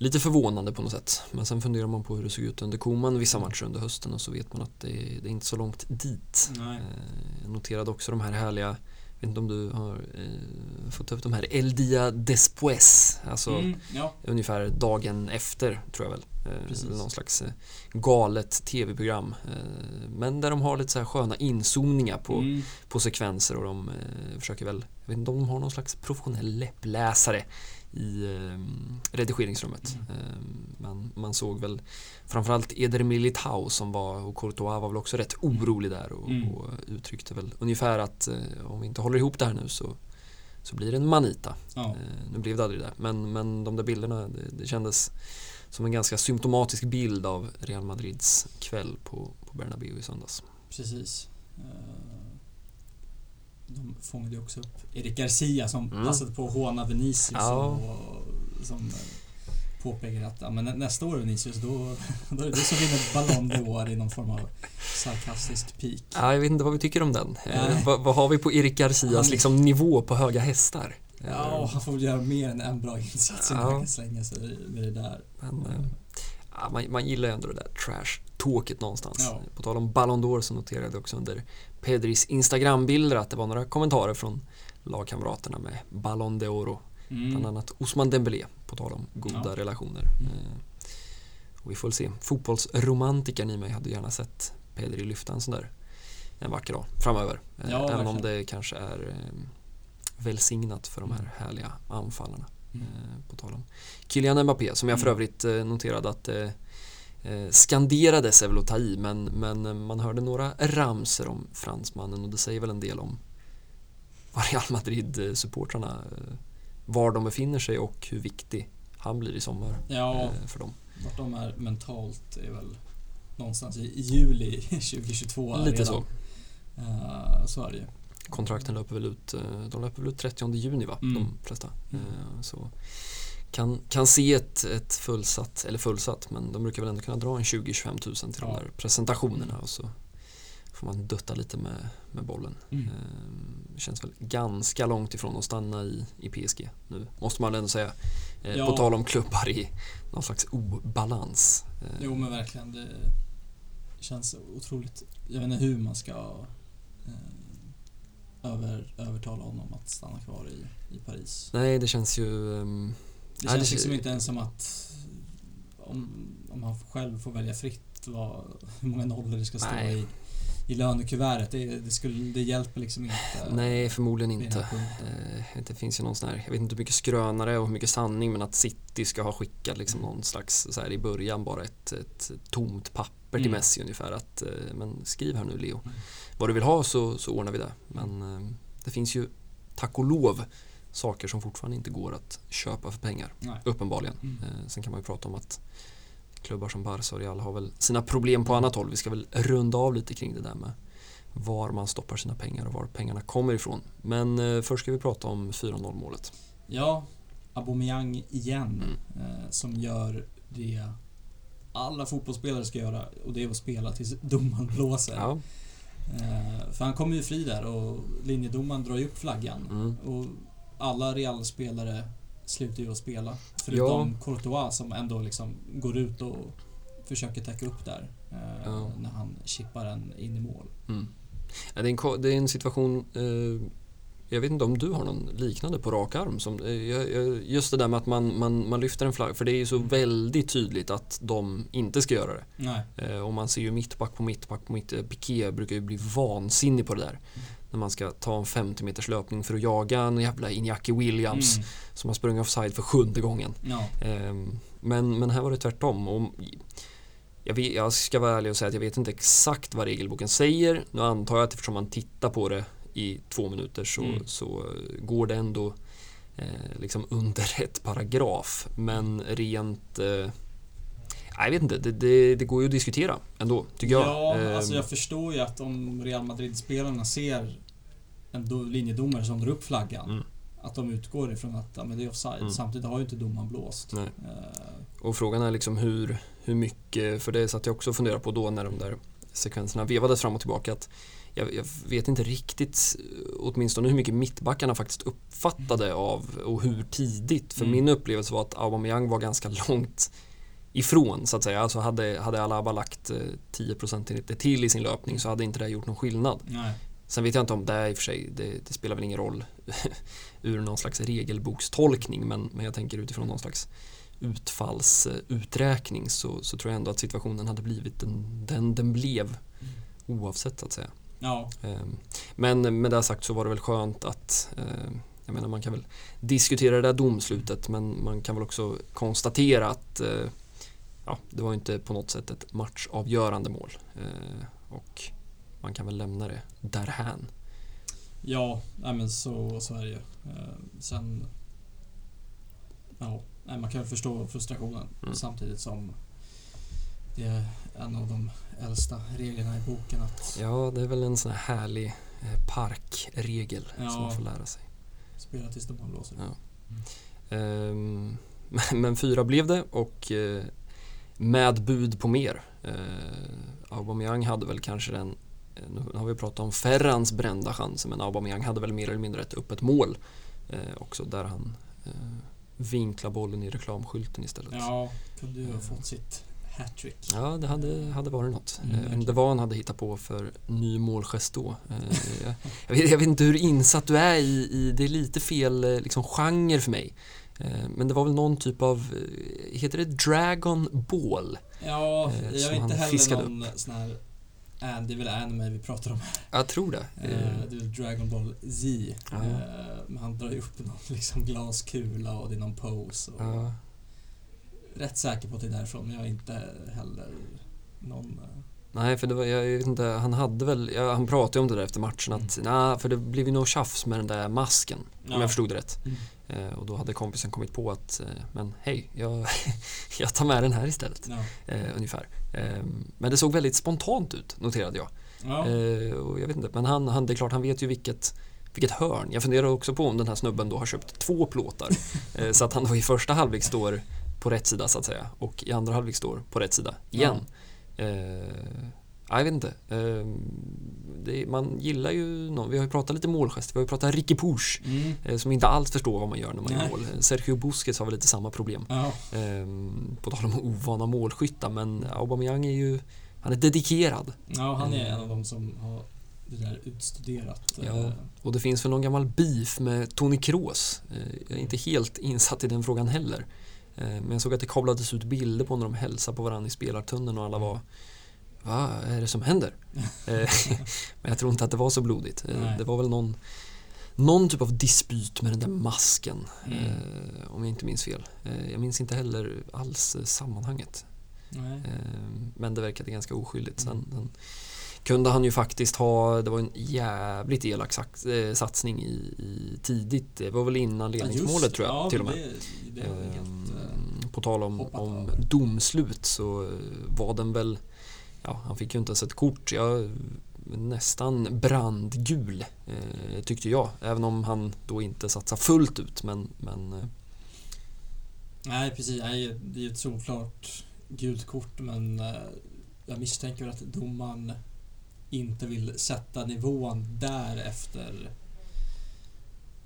Lite förvånande på något sätt. Men sen funderar man på hur det såg ut under Koman vissa matcher under hösten och så vet man att det är, det är inte så långt dit. nej. Eh, Jag noterade också de här härliga, jag vet inte om du har eh, fått upp de här El Dia Después, alltså Mm, ja, ungefär dagen efter tror jag väl. Eh, någon slags eh, galet tv-program. Eh, men där de har lite så här sköna inzoomningar på, mm, på sekvenser och de försöker väl, jag vet inte om de har någon slags professionell läppläsare i eh, redigeringsrummet. Mm. Eh, men man såg väl framförallt Eder Militao som var, och Courtois var väl också rätt orolig där och, Mm. och uttryckte väl ungefär att eh, om vi inte håller ihop det här nu så, så blir det en manita. ja. Eh, nu blev det aldrig det, men, men de där bilderna, det, det kändes som en ganska symptomatisk bild av Real Madrids kväll på, på Bernabéu i söndags. Precis. De fångade ju också upp Erik Garcia som Mm. passade på att håna Vinicius Ja. och som eh, påpekar att ja, men nä- nästa år Vinicius då, då är det du som vinner Ballon d'Or i någon form av sarkastisk peak. Ja, jag vet inte vad vi tycker om den. Eh, vad, vad har vi på Erik Garcias Han- liksom, nivå på höga hästar? Ja, han får väl göra mer än en bra insats innan Ja. han kan slänga sig med det där. men, eh, man, man gillar ju ändå det där trash-talket någonstans. Ja. På tal om Ballon d'Or så noterade jag också under Pedris Instagram-bilder att det var några kommentarer från lagkamraterna med Ballon d'Oro. Bland Mm. annat Osman Dembélé, på tal om goda Ja. relationer. Mm. Och vi får väl se. Fotbollsromantikern i mig hade gärna sett Pedri lyfta en sån där en vacker dag framöver. Eh, Ja, Även om verkligen. det kanske är eh, välsignat för de här härliga anfallarna. Mm. På tal om Kylian Mbappé, som jag för Mm. övrigt eh, noterade att eh, eh, skanderades är väl att ta i, men, men man hörde några ramser om fransmannen och det säger väl en del om var Real Madrid-supportrarna var de befinner sig och hur viktig han blir i sommar Ja, eh, för dem. vart de är mentalt är väl någonstans i i juli 2022 Lite redan. så. Eh, så är det ju. Kontrakten löper väl ut, eh, de löper väl ut 30 juni va? Mm. De flesta. Mm. Eh, Så kan, kan se ett, ett fullsatt, eller fullsatt, men de brukar väl ändå kunna dra en 20-25 tusen till Ja. de där presentationerna och så får man dutta lite med, med bollen. Mm. Eh, Det känns väl ganska långt ifrån att stanna i, i PSG nu, måste man ändå säga. Eh, Ja. På tal om klubbar i någon slags obalans. Jo men verkligen. Det känns otroligt. Jag vet inte hur man ska över, övertala honom att stanna kvar i, i Paris. Nej, det känns ju... ehm, Det känns det- liksom inte ens som att om, om han själv får välja fritt vad, hur många nollor det ska stå Nej. i, i lönekuvertet. Det, det, skulle, det hjälper liksom inte. Nej, förmodligen inte. Eh, Det finns ju någon sån här, jag vet inte hur mycket skrönare och hur mycket sanning men att City ska ha skickat liksom Mm. någon slags, så här i början bara ett, ett tomt papper till Mm. Messi ungefär att eh, men skriv här nu Leo. Vad du vill ha så, så ordnar vi det. Men eh, det finns ju tack och lov saker som fortfarande inte går att köpa för pengar. Nej. Uppenbarligen. Mm. Eh, Sen kan man ju prata om att klubbar som Barca och Real har väl sina problem på annat håll. Vi ska väl runda av lite kring det där med var man stoppar sina pengar och var pengarna kommer ifrån. Men eh, först ska vi prata om 4-0 målet. Ja, Aubameyang igen. Mm. Eh, som gör det alla fotbollsspelare ska göra och det är att spela tills domaren blåser. Ja. Eh, för han kommer ju fri där och linjedomaren drar ju upp flaggan. Mm. Och alla Real-spelare slutar ju att spela. Förutom Courtois som ändå liksom går ut och försöker täcka upp där. Eh, Ja. När han chippar den in i mål. Mm. Ja, det, är en, det är en situation, eh, jag vet inte om du har någon liknande på rak arm. Som, eh, just det där med att man, man, man lyfter en flagg, för det är ju så väldigt tydligt att de inte ska göra det. Nej. Eh, och man ser ju mittback på mittback på mitt. eh, Piqué brukar ju bli vansinnig på det där. När man ska ta en 50 meters löpning för att jaga en jävla Iñaki Williams Mm. som har sprungit offside för sjunde gången. Ja. Ehm, Men, men här var det tvärtom. Och jag, vet, jag ska vara ärlig och säga att jag vet inte exakt vad regelboken säger. Nu antar jag att eftersom man tittar på det i två minuter så, Mm. så eh, går det ändå eh, liksom under ett paragraf. Men rent... Eh, jag vet inte, det, det, det går ju att diskutera ändå, tycker jag. Ja, Ehm, alltså jag förstår ju att om Real Madrid-spelarna ser en do- linjedomare som drar upp flaggan. Mm. Att de utgår ifrån att ja, men det är offside. Mm. Samtidigt har ju inte domaren blåst. Nej. Eh, Och frågan är liksom hur, hur mycket, för det satt jag också och funderade på då när de där sekvenserna vevades fram och tillbaka. Att jag, jag vet inte riktigt, åtminstone hur mycket mittbackarna faktiskt uppfattade av och hur tidigt. För Mm. min upplevelse var att Aubameyang var ganska långt ifrån så att säga. Alltså hade, hade Alaba lagt eh, 10 procentenheter till i sin löpning så hade inte det gjort någon skillnad. nej. Sen vet jag inte om det i och för sig, det, det spelar väl ingen roll ur någon slags regelbokstolkning men, men jag tänker utifrån någon slags utfallsuträkning så, så tror jag ändå att situationen hade blivit den den, den blev oavsett så att säga. Ja, Ehm, Men med det sagt så var det väl skönt att ehm, jag menar man kan väl diskutera det där domslutet men man kan väl också konstatera att eh, ja, det var inte på något sätt ett matchavgörande mål. Eh, Och man kan väl lämna det därhän. ja men så, så är det ju. Eh, sen... Ja, man kan förstå frustrationen Mm. samtidigt som det är en av de äldsta reglerna i boken att Ja, det är väl en sån här härlig eh, parkregel Ja. som man får lära sig. spela tills domaren blåser. Ja. Ehm, men, men fyra blev det och eh, med bud på mer. Eh, Aubameyang hade väl kanske den, nu har vi pratat om Ferrans brända chanser men Aubameyang hade väl mer eller mindre ett öppet mål eh, också där han eh, vinklar bollen i reklamskylten istället. Ja, kunde ju ha fått sitt hattrick. Ja, det hade, hade varit något. Mm, verkligen. det var han hade hittat på för ny målgest då. Eh, jag, jag, vet, jag vet inte hur insatt du är i, i det är lite fel eh, liksom, genre för mig. Eh, men det var väl någon typ av, heter det Dragon Ball? Ja, jag är inte heller någon sån här... Det är väl anime vi pratar om här. Jag tror det. Det är väl Dragon Ball Z. Ja. Men han drar ju upp någon liksom glaskula och det är någon pose. Och ja, Rätt säker på att det är därifrån, men jag är inte heller någon... eh, nej, för det var, jag vet inte, han hade väl, ja, han pratade om det där efter matchen att, nej, för det blev ju nog tjafs med den där masken. Om Ja. jag förstod det rätt. Mm. Eh, och då hade kompisen kommit på att, eh, men hej, jag, jag tar med den här istället. Ja. eh, ungefär. Eh, men det såg väldigt spontant ut, noterade jag. Ja. Eh, och jag vet inte, men han, han, det är klart, han vet ju vilket, vilket hörn. Jag funderar också på om den här snubben då har köpt två plåtar. eh, så att han då i första halvlek står på rätt sida så att säga och i andra halvlek står på rätt sida igen. Eh, jag vet inte. Eh, det, man gillar ju någon, vi har ju pratat lite målgest, vi har ju pratat Ricky Push Mm. eh, som inte alls förstår vad man gör när man gör Nej. mål. Sergio Busquets har väl lite samma problem. Ja. Ehm, på tal om ovana målskyttar men Aubameyang är ju han är dedikerad ja, han är Eh. en av de som har det där utstuderat. Ja. eh, och det finns väl någon gammal beef med Toni Kroos. Eh, jag är inte helt insatt i den frågan heller. Eh, men jag såg att det kablades ut bilder på när de hälsade på varandra i spelartunneln och alla var vad är det som händer? Eh, men jag tror inte att det var så blodigt. Eh, Nej. det var väl någon, någon typ av dispyt med den där masken. Mm. Om jag inte minns fel. Jag minns inte heller alls sammanhanget. Nej. Men det verkade ganska oskyldigt. Sen, Mm. sen kunde han ju faktiskt ha, det var en jävligt elak eh, satsning i, i tidigt. Det var väl innan Ja, ledningsmålet det. tror jag ja, till och med. Det, det helt, eh, Ehm, På tal om, om domslut så eh, var den väl, ja han fick ju inte ens ett kort. Jag, nästan brandgul eh, tyckte jag. Även om han då inte satsar fullt ut. Men, men eh, Nej, precis. Nej, det är ju ett solklart gult kort men jag misstänker att domaren inte vill sätta nivån därefter.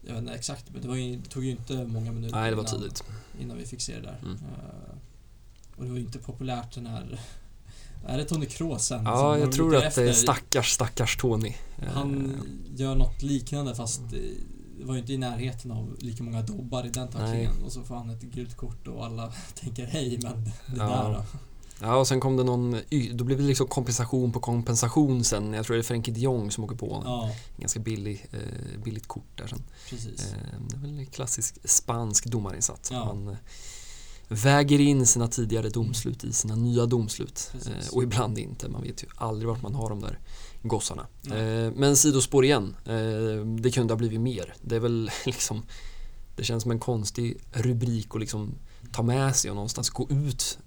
Jag vet inte exakt, men det, var ju, det tog ju inte många minuter nej det var innan, tidigt. innan vi fick se det där. Mm. Eh, och det var ju inte populärt den här... Är det Tony Kroos sen? Ja, jag tror att det är stackars, stackars Tony. Han Eh, gör något liknande fast det var ju inte i närheten av lika många dobbar i den tacklingen och så får han ett gult kort och alla tänker hej men det Ja. där då? Ja, och sen kom det någon, då blev det liksom kompensation på kompensation sen. Jag tror det är Frenkie de Jong som åker på en Ja, ganska billig, eh, billigt kort där sen. precis. Eh, det är väl en klassisk spansk domarinsats. Ja. Man eh, väger in sina tidigare domslut i sina nya domslut. Eh, och ibland inte. Man vet ju aldrig vart man har de där gossarna. Eh, men sidospår igen. Eh, det kunde ha blivit mer. Det är väl liksom det känns som en konstig rubrik att liksom ta med sig och någonstans gå ut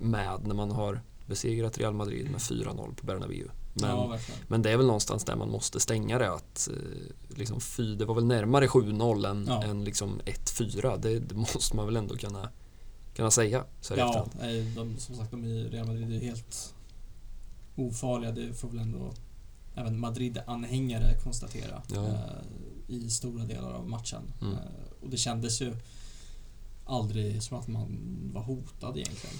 med när man har besegrat Real Madrid med 4-0 på Bernabéu. Men, ja, men det är väl någonstans där man måste stänga det att eh, liksom fy, det var väl närmare 7-0 än, Ja. än liksom 1-4. Det, det måste man väl ändå kunna, kunna säga så Ja, nej, de, som sagt de i Real Madrid är helt ofarliga. Det får väl ändå även Madrid-anhängare konstatera Ja. eh, i stora delar av matchen. Mm. Eh, och det kändes ju aldrig som att man var hotad egentligen.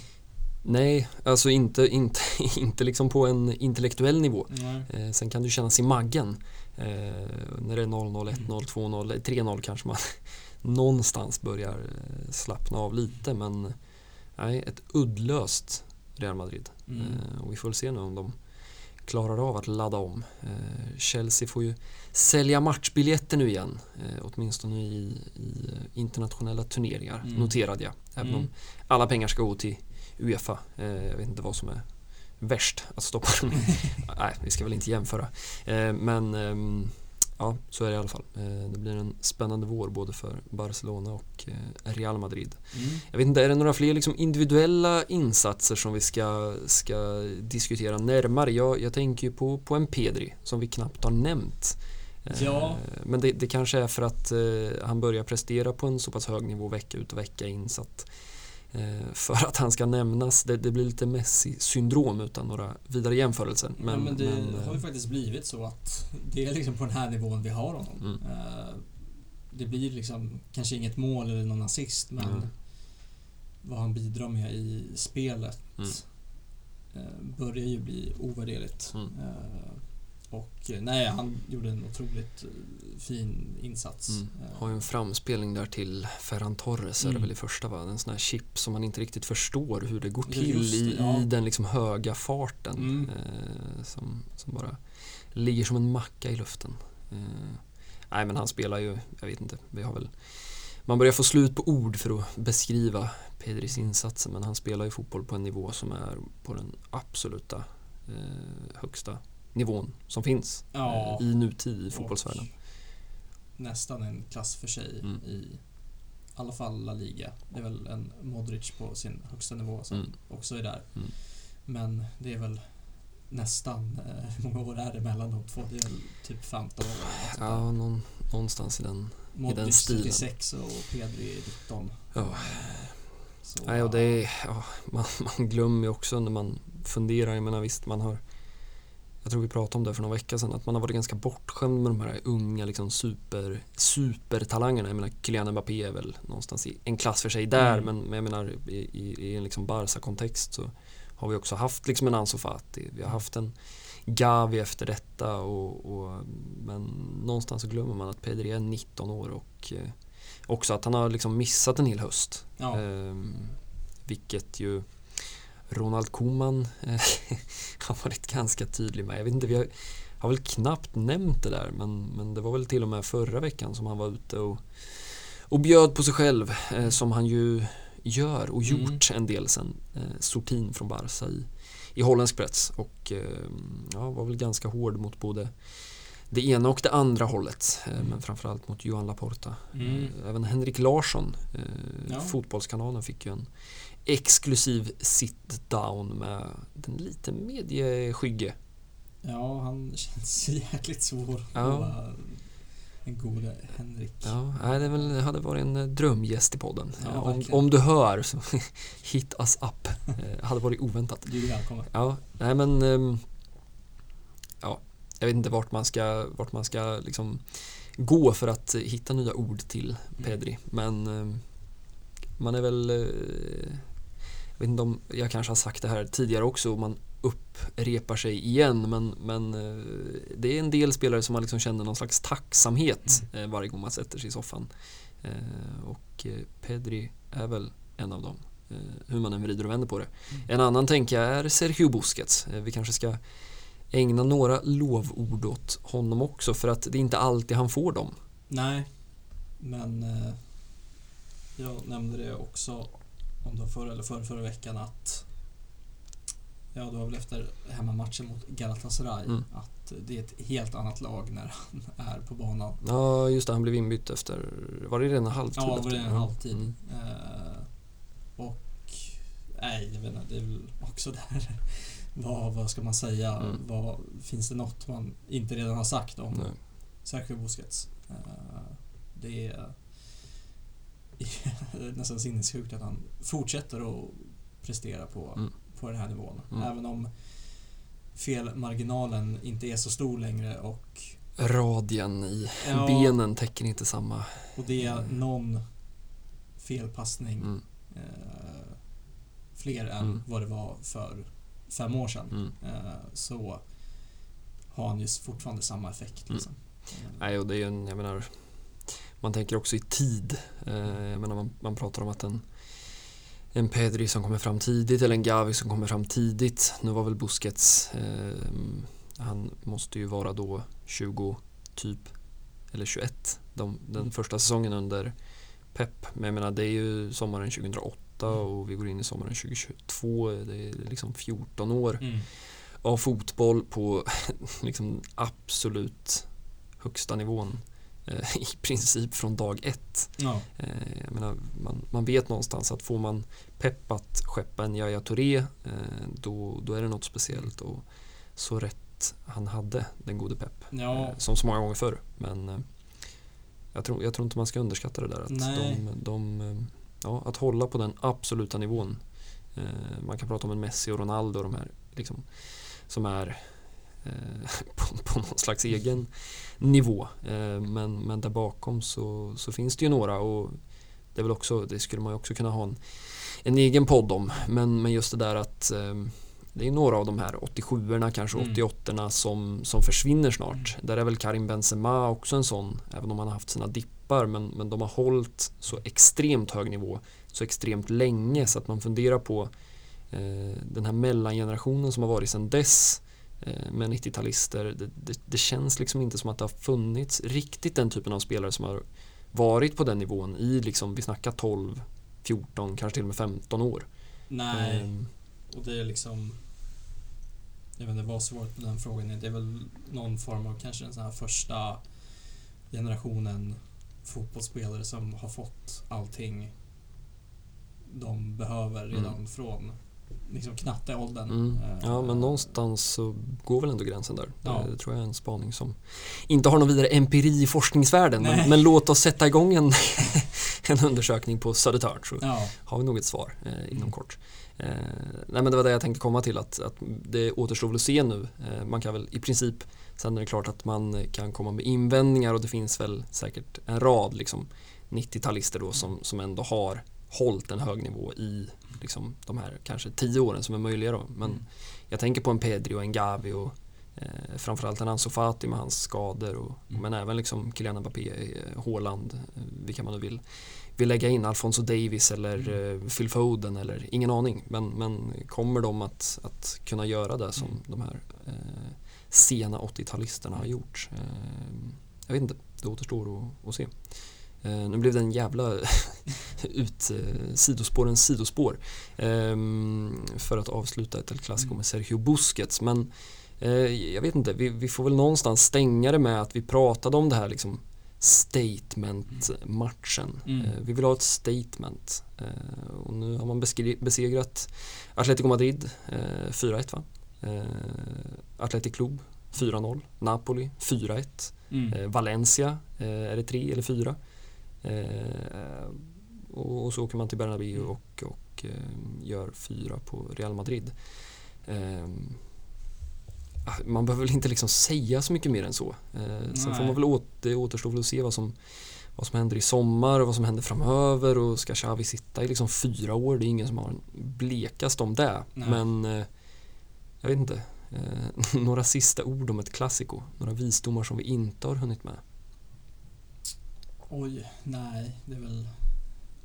Nej, alltså inte, inte, inte liksom på en intellektuell nivå. Eh, sen kan det kännas i maggen eh, när det är 0-0, 1-0, Mm. 2-0, 3-0 kanske man någonstans börjar eh, slappna av lite men nej, ett uddlöst Real Madrid. Mm. Eh, och vi får väl se nu om de klarar av att ladda om. Eh, Chelsea får ju sälja matchbiljetter nu igen, eh, åtminstone i, i eh, internationella turneringar, Mm. noterade jag. Även Mm. om alla pengar ska gå till Uefa. Eh, jag vet inte vad som är värst att stoppa dem. Nej, vi ska väl inte jämföra. Eh, men ehm, ja, så är det i alla fall. Eh, det blir en spännande vår både för Barcelona och eh, Real Madrid. Mm. Jag vet inte, är det några fler liksom individuella insatser som vi ska, ska diskutera närmare? Jag, jag tänker ju på, på en Pedri som vi knappt har nämnt. Eh, Ja. Men det, det kanske är för att eh, han börjar prestera på en så pass hög nivå vecka ut och vecka in så att eh, för att han ska nämnas, det, det blir lite Messi-syndrom utan några vidare jämförelser. Men, Men, men det men, har ju faktiskt blivit så att det är liksom på den här nivån vi har honom. Mm. Det blir liksom kanske inget mål eller någon assist men Mm. vad han bidrar med i spelet Mm. börjar ju bli ovärderligt. Mm. Och eh, nej, han gjorde en otroligt eh, fin insats. Mm. Eh, har ju en framspelning där till Ferran Torres är det Mm. väl i första va? En sån här chip som man inte riktigt förstår hur det går till det, i, ja. i den liksom höga farten Mm. eh, som, som bara ligger som en macka i luften. Eh, nej men han spelar ju, jag vet inte, vi har väl man börjar få slut på ord för att beskriva Pedris insatser men han spelar ju fotboll på en nivå som är på den absoluta eh, högsta nivån som finns Ja. eh, i nutid i fotbollsvärlden. Nästan en klass för sig Mm. i alla fall La Liga. Det är väl en Modric på sin högsta nivå som Mm. också är där. Mm. Men det är väl nästan, eh, hur många år är det mellan de två? Det är väl typ 15 år. Ja, någon, någonstans i den. den Modric stilen. 36 och Pedri 19. Ja. Så, Nej, och det är, ja, man, man glömmer ju också när man funderar. Jag menar visst, man har jag tror vi pratade om det för några vecka sedan, att man har varit ganska bortskämd med de här unga liksom super, supertalangerna. Jag menar Kylian Mbappé är väl någonstans i en klass för sig där, Mm. men, men jag menar i, i, i en liksom Barca-kontext så har vi också haft liksom en Ansu Fati, vi har haft en Gavi efter detta och, och men någonstans så glömmer man att Pedri är 19 år och eh, också att han har liksom missat en hel höst. Ja, Ehm, vilket ju Ronald Koeman eh, har varit ganska tydlig med. Jag vet inte, vi har, har väl knappt nämnt det där men, men det var väl till och med förra veckan som han var ute och, och bjöd på sig själv eh, som han ju gör och Mm. gjort en del sen eh, Sortin från Barca i, i holländsk press och eh, ja, var väl ganska hård mot både det ena och det andra hållet eh, men framförallt mot Johan Laporta. Mm. Eh, Även Henrik Larsson, Ja. Fotbollskanalen, fick ju en exklusiv sit-down med den lite medieskygge. Ja, han känns jäkligt svår. Ja. En gode Henrik. Ja, det väl, hade varit en eh, drömgäst i podden. Ja, Eh, om, om du hör så hit us up. Eh, hade varit oväntat. Du är välkommen. Ja, nej men ehm, ja, jag vet inte vart man ska, vart man ska liksom gå för att hitta nya ord till Pedri. Men ehm, man är väl, eh, jag vet inte om jag kanske har sagt det här tidigare också och man upprepar sig igen men, men eh, det är en del spelare som man liksom känner någon slags tacksamhet eh, varje gång man sätter sig i soffan. Och Pedri är väl en av dem. Hur man än vrider och vänder på det. En annan tänker jag är Sergio Busquets. Vi kanske ska ägna några lovord åt honom också för att det är inte alltid han får dem. Nej, men jag nämnde det också om det var förra eller förra, förra veckan att Ja, det var väl efter hemmamatchen mot Galatasaray Mm. att det är ett helt annat lag när han är på banan. Ja, just det, han blev inbytt efter, var det redan halvtid? Ja, det var det en halvtid. Mm. Eh, och nej, jag vet inte, det är väl också där. Vad, vad ska man säga? Mm. Vad, finns det något man inte redan har sagt om. Sergio Busquets? Eh, det är nästan sinnessjukt att han fortsätter att prestera på, Mm. på den här nivån. Mm. Även om felmarginalen inte är så stor längre och, Radien i Ja. benen täcker inte samma. och det är någon felpassning Mm, eh, fler än Mm. vad det var för fem år sedan. mm. Eh, så har han ju fortfarande samma effekt. Mm. Liksom. Nej, och det är ju en, jag menar, man tänker också i tid. Eh, menar, man, man pratar om att en, en Pedri som kommer fram tidigt eller en Gavi som kommer fram tidigt. Nu var väl Busquets, eh, han måste ju vara då 20 typ, eller 21, de, den Mm. första säsongen under Pep. Men jag menar, det är ju sommaren 2008 Mm. och vi går in i sommaren 2022. Det är liksom 14 år Mm. av fotboll på liksom absolut högsta nivån i princip från dag ett. Ja. Eh, jag menar, man, man vet någonstans att får man pepp att skeppa en Yahya Touré eh, då, då är det något speciellt och så rätt han hade den gode pepp. Ja. Eh, som så många gånger förr. Men eh, jag, tror, jag tror inte man ska underskatta det där. Att, de, de, eh, ja, att hålla på den absoluta nivån. Eh, man kan prata om en Messi och Ronaldo och de här liksom, som är eh, på, på någon slags egen nivå. Eh, men, men där bakom så, så finns det ju några och det, är väl också, det skulle man ju också kunna ha en, en egen podd om. Men, men just det där att eh, det är några av de här 87orna, kanske Mm. 88orna som, som försvinner snart. Där är väl Karim Benzema också en sån, även om han har haft sina dippar. Men, men de har hållit så extremt hög nivå så extremt länge så att man funderar på eh, den här mellangenerationen som har varit sedan dess eh, med 90-talister. Det, det, det känns liksom inte som att det har funnits riktigt den typen av spelare som har varit på den nivån i liksom, vi snackar 12, 14, kanske till och med 15 år. Nej, Ehm, och det är liksom... Jag vet inte vad svaret på den frågan är. Det är väl någon form av kanske den här första generationen fotbollsspelare som har fått allting de behöver Mm. redan från liksom knatteåldern. Mm. Eh, Ja, men någonstans så går väl ändå gränsen där. Ja. Det tror jag är en spaning som inte har någon vidare empiri i forskningsvärlden. Men, men låt oss sätta igång en, en undersökning på Södertörn så Ja, har vi nog ett svar eh, inom kort. Eh, nej men det var det jag tänkte komma till att, att det återstår väl att se nu. Eh, man kan väl i princip, sen är det klart att man kan komma med invändningar och det finns väl säkert en rad liksom 90-talister då som, som ändå har hållit en hög nivå i liksom, de här kanske tio åren som är möjliga då. Men Mm. jag tänker på en Pedri och en Gavi och eh, framförallt en Ansu Fati med hans skador och, Mm. men även liksom Kylian Mbappé, eh, Haaland, eh, vilka man nu vill, vill lägga in Alfonso Davis eller Mm. eh, Phil Foden eller ingen aning. Men, men kommer de att, att kunna göra det som Mm. de här eh, sena 80-talisterna har gjort? Eh, jag vet inte, det återstår att, att se. Eh, nu blev det en jävla ut, eh, sidospårens sidospår ehm, för att avsluta ett El Clasico Mm. med Sergio Busquets. Men eh, jag vet inte, vi, vi får väl någonstans stänga det med att vi pratade om det här liksom statement-matchen. Mm. Eh, vi vill ha ett statement. Eh, och nu har man besegrat Atletico Madrid eh, 4-1 va? Eh, Athletic Club 4-0. Napoli 4-1. Mm. Eh, Valencia, eh, är det tre eller fyra? Eh, och, och så åker man till Bernabéu och, och eh, gör fyra på Real Madrid. Eh, ah, man behöver väl inte liksom säga så mycket mer än så. Eh, sen får man väl åt, det återstår väl att se vad som, vad som händer i sommar och vad som händer framöver och ska Xavi sitta i liksom fyra år? Det är ingen som har blekast om det. Nej. Men eh, jag vet inte. Eh, några sista ord om ett klassiko. Några visdomar som vi inte har hunnit med. Oj, nej, det är väl...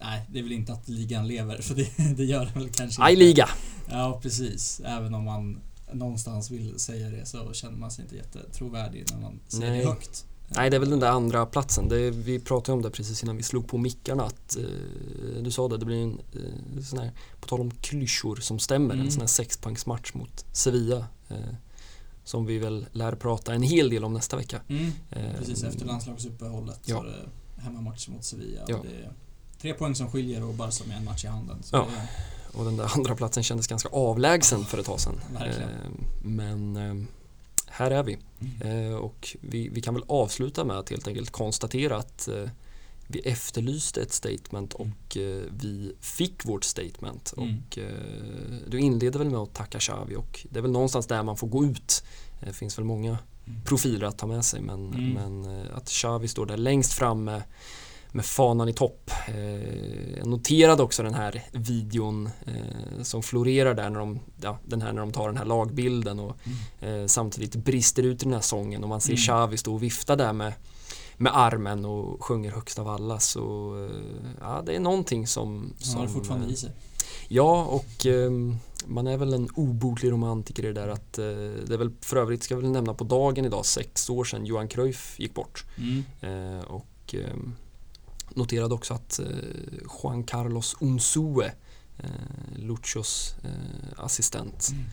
Nej, det är väl inte att ligan lever, för det, det gör den väl kanske Aj inte. liga! Ja, precis. Även om man någonstans vill säga det så känner man sig inte jättetrovärdig när man säger Nej. det högt. Nej, det är väl den där andra platsen. Det, vi pratade om det precis innan vi slog på mickarna. Att, eh, du sa det, det blir en eh, sån här, på tal om klyschor som stämmer, Mm. en sån här sexpoängsmatch mot Sevilla. Eh, som vi väl lär prata en hel del om nästa vecka. Mm. Eh, Precis efter landslagsuppehållet Ja. så det hemmamatch mot Sevilla. Ja. Det är tre poäng som skiljer och Barca med en match i handen. Ja. det, Och den där andra platsen kändes ganska avlägsen för ett tag sedan. Verkligen. Eh, men eh, här är vi. Mm. Eh, och vi, vi kan väl avsluta med att helt enkelt konstatera att vi efterlyste ett statement Mm. och eh, vi fick vårt statement. Mm. Och du inleder väl med att tacka Xavi och det är väl någonstans där man får gå ut. Det finns väl många Mm. Profiler att ta med sig men, Mm. men eh, att Xavi står där längst fram med, med fanan i topp. Eh, jag noterade också den här videon eh, som florerar där när de, ja, den här när de tar den här lagbilden och eh, samtidigt brister ut i den här sången och man ser Mm. Xavi stå och vifta där med, med armen och sjunger högst av alla så eh, ja, det är någonting som, Han har fortfarande eh, i sig. Ja, och ehm, man är väl en obotlig romantiker i det där att eh, det är väl för övrigt, ska jag väl nämna på dagen idag, sex år sedan Johan Cruyff gick bort. Mm. Eh, och ehm, noterade också att eh, Juan Carlos Unzue, eh, Luchos eh, assistent, Mm.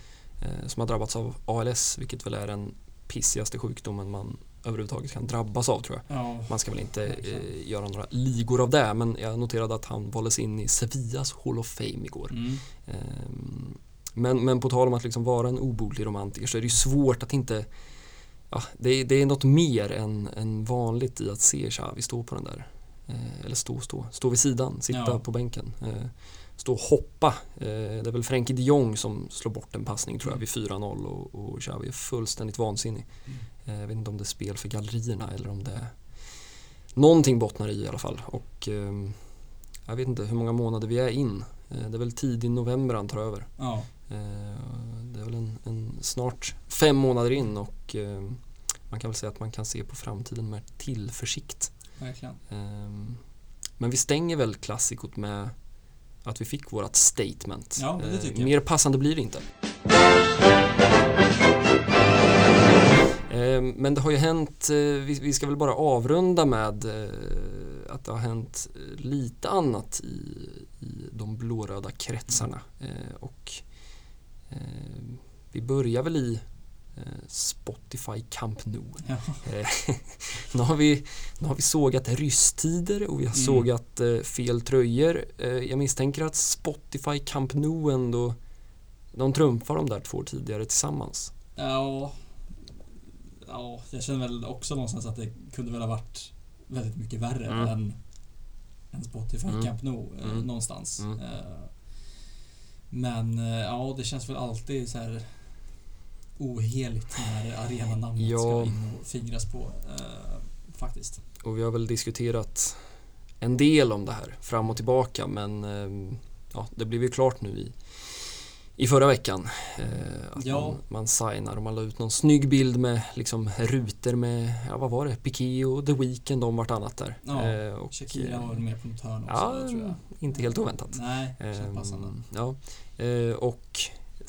eh, som har drabbats av ALS, vilket väl är den pissigaste sjukdomen man överhuvudtaget kan drabbas av tror jag. Ja, Man ska väl inte eh, göra några ligor av det, men jag noterade att han valdes in i Sevillas Hall of Fame igår. mm. Ehm, Men, men på tal om att liksom vara en obotlig romantiker så är det ju svårt att inte ja, det, är, det är något mer än, än vanligt i att se Xavi stå på den där eh, eller stå, stå, stå vid sidan, sitta Ja. på bänken eh, stå och hoppa eh, det är väl Frenkie de Jong som slår bort en passning tror jag vid 4-0 och, och Xavi är fullständigt vansinnig Mm. Eh, jag vet inte om det är spel för gallerierna eller om det är någonting bottnar i i alla fall och ehm, jag vet inte hur många månader vi är in Eh, det är väl tidig november han tar över ja. Det är väl en, en snart fem månader in och eh, man kan väl säga att man kan se på framtiden med tillförsikt. verkligen. Eh, Men vi stänger väl klassikot med att vi fick vårat statement. Ja, Eh. Mer passande blir det inte. Eh, Men det har ju hänt, eh, vi vi ska väl bara avrunda med eh, att det har hänt lite annat i, i de blåröda kretsarna. Eh, Och vi börjar väl i Spotify Camp Nou. Ja. Eh, nu, har vi, nu har vi sågat rysstider och vi har Mm. sågat eh, fel tröjor. Eh, jag misstänker att Spotify Camp Nou ändå de trumfar de där två tidigare tillsammans. Ja, ja, jag känner väl också någonstans att det kunde väl ha varit väldigt mycket värre Mm. än, än Spotify Mm. Camp Nou eh, Mm. någonstans. Mm. Eh, Men eh, ja, det känns väl alltid så här oheligt när arenanamnet Ja. ska in och fingras på. eh, faktiskt. Och vi har väl diskuterat en del om det här fram och tillbaka men eh, ja, det blev ju klart nu i, i förra veckan. Eh, att Ja. man, man signar och man la ut någon snygg bild med liksom rutor med, ja vad var det, Piqué och The Weeknd om vartannat där. Ja, Eh, och, Shakira eh, var med på något hörn också Ja, tror jag. inte helt oväntat. Nej, Ehm, passande. ja. Eh, och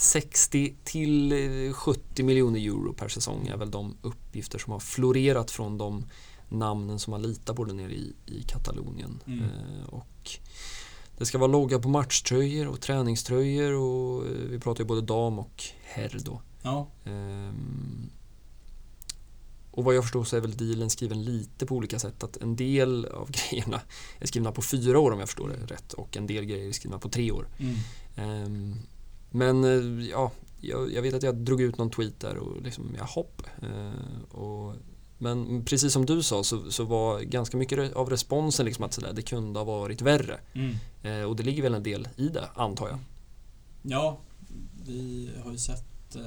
60 till eh, 70 miljoner euro per säsong är väl de uppgifter som har florerat från de namnen som man litar på där nere i, i Katalonien. Mm. Eh, och det ska vara logga på matchtröjor och träningströjor och eh, vi pratar ju både dam och herr då. Ja, Ehm, och vad jag förstår så är väl dealen skriven lite på olika sätt. Att en del av grejerna är skrivna på fyra år om jag förstår det rätt och en del grejer är skrivna på tre år. mm. Ehm, men eh, ja, jag, jag vet att jag drog ut någon tweet där och liksom, ja hopp. Eh, och, men precis som du sa så, så var ganska mycket av responsen liksom att sådär, det kunde ha varit värre. Mm. Eh, och det ligger väl en del i det, antar jag. Ja, vi har ju sett eh,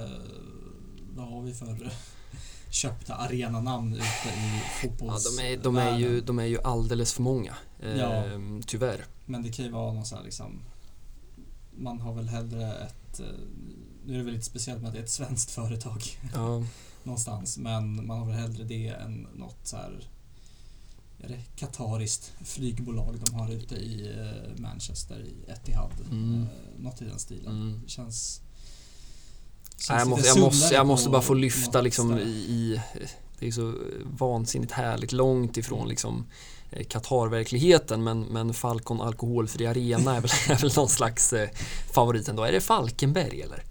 vad har vi för köpta arenanamn ute i Ja, fotbolls... de, är, de, är ju, de är ju alldeles för många, eh, Ja. tyvärr. Men det kan ju vara någon sån här liksom Man har väl hellre ett eh, Nu är det väl lite speciellt med att det är ett svenskt företag Ja, någonstans men man har väl hellre det än något så här är det katariskt flygbolag de har ute i eh, Manchester i Etihad. Mm. Eh, Något i den stilen. mm. Det känns... känns Nej, jag, måste, jag, måste, jag måste bara få lyfta liksom i, i Det är så vansinnigt härligt långt ifrån liksom Qatar-verkligheten men, men Falcon Alkoholfri Arena är väl, är väl någon slags eh, favorit ändå. Är det Falkenberg eller?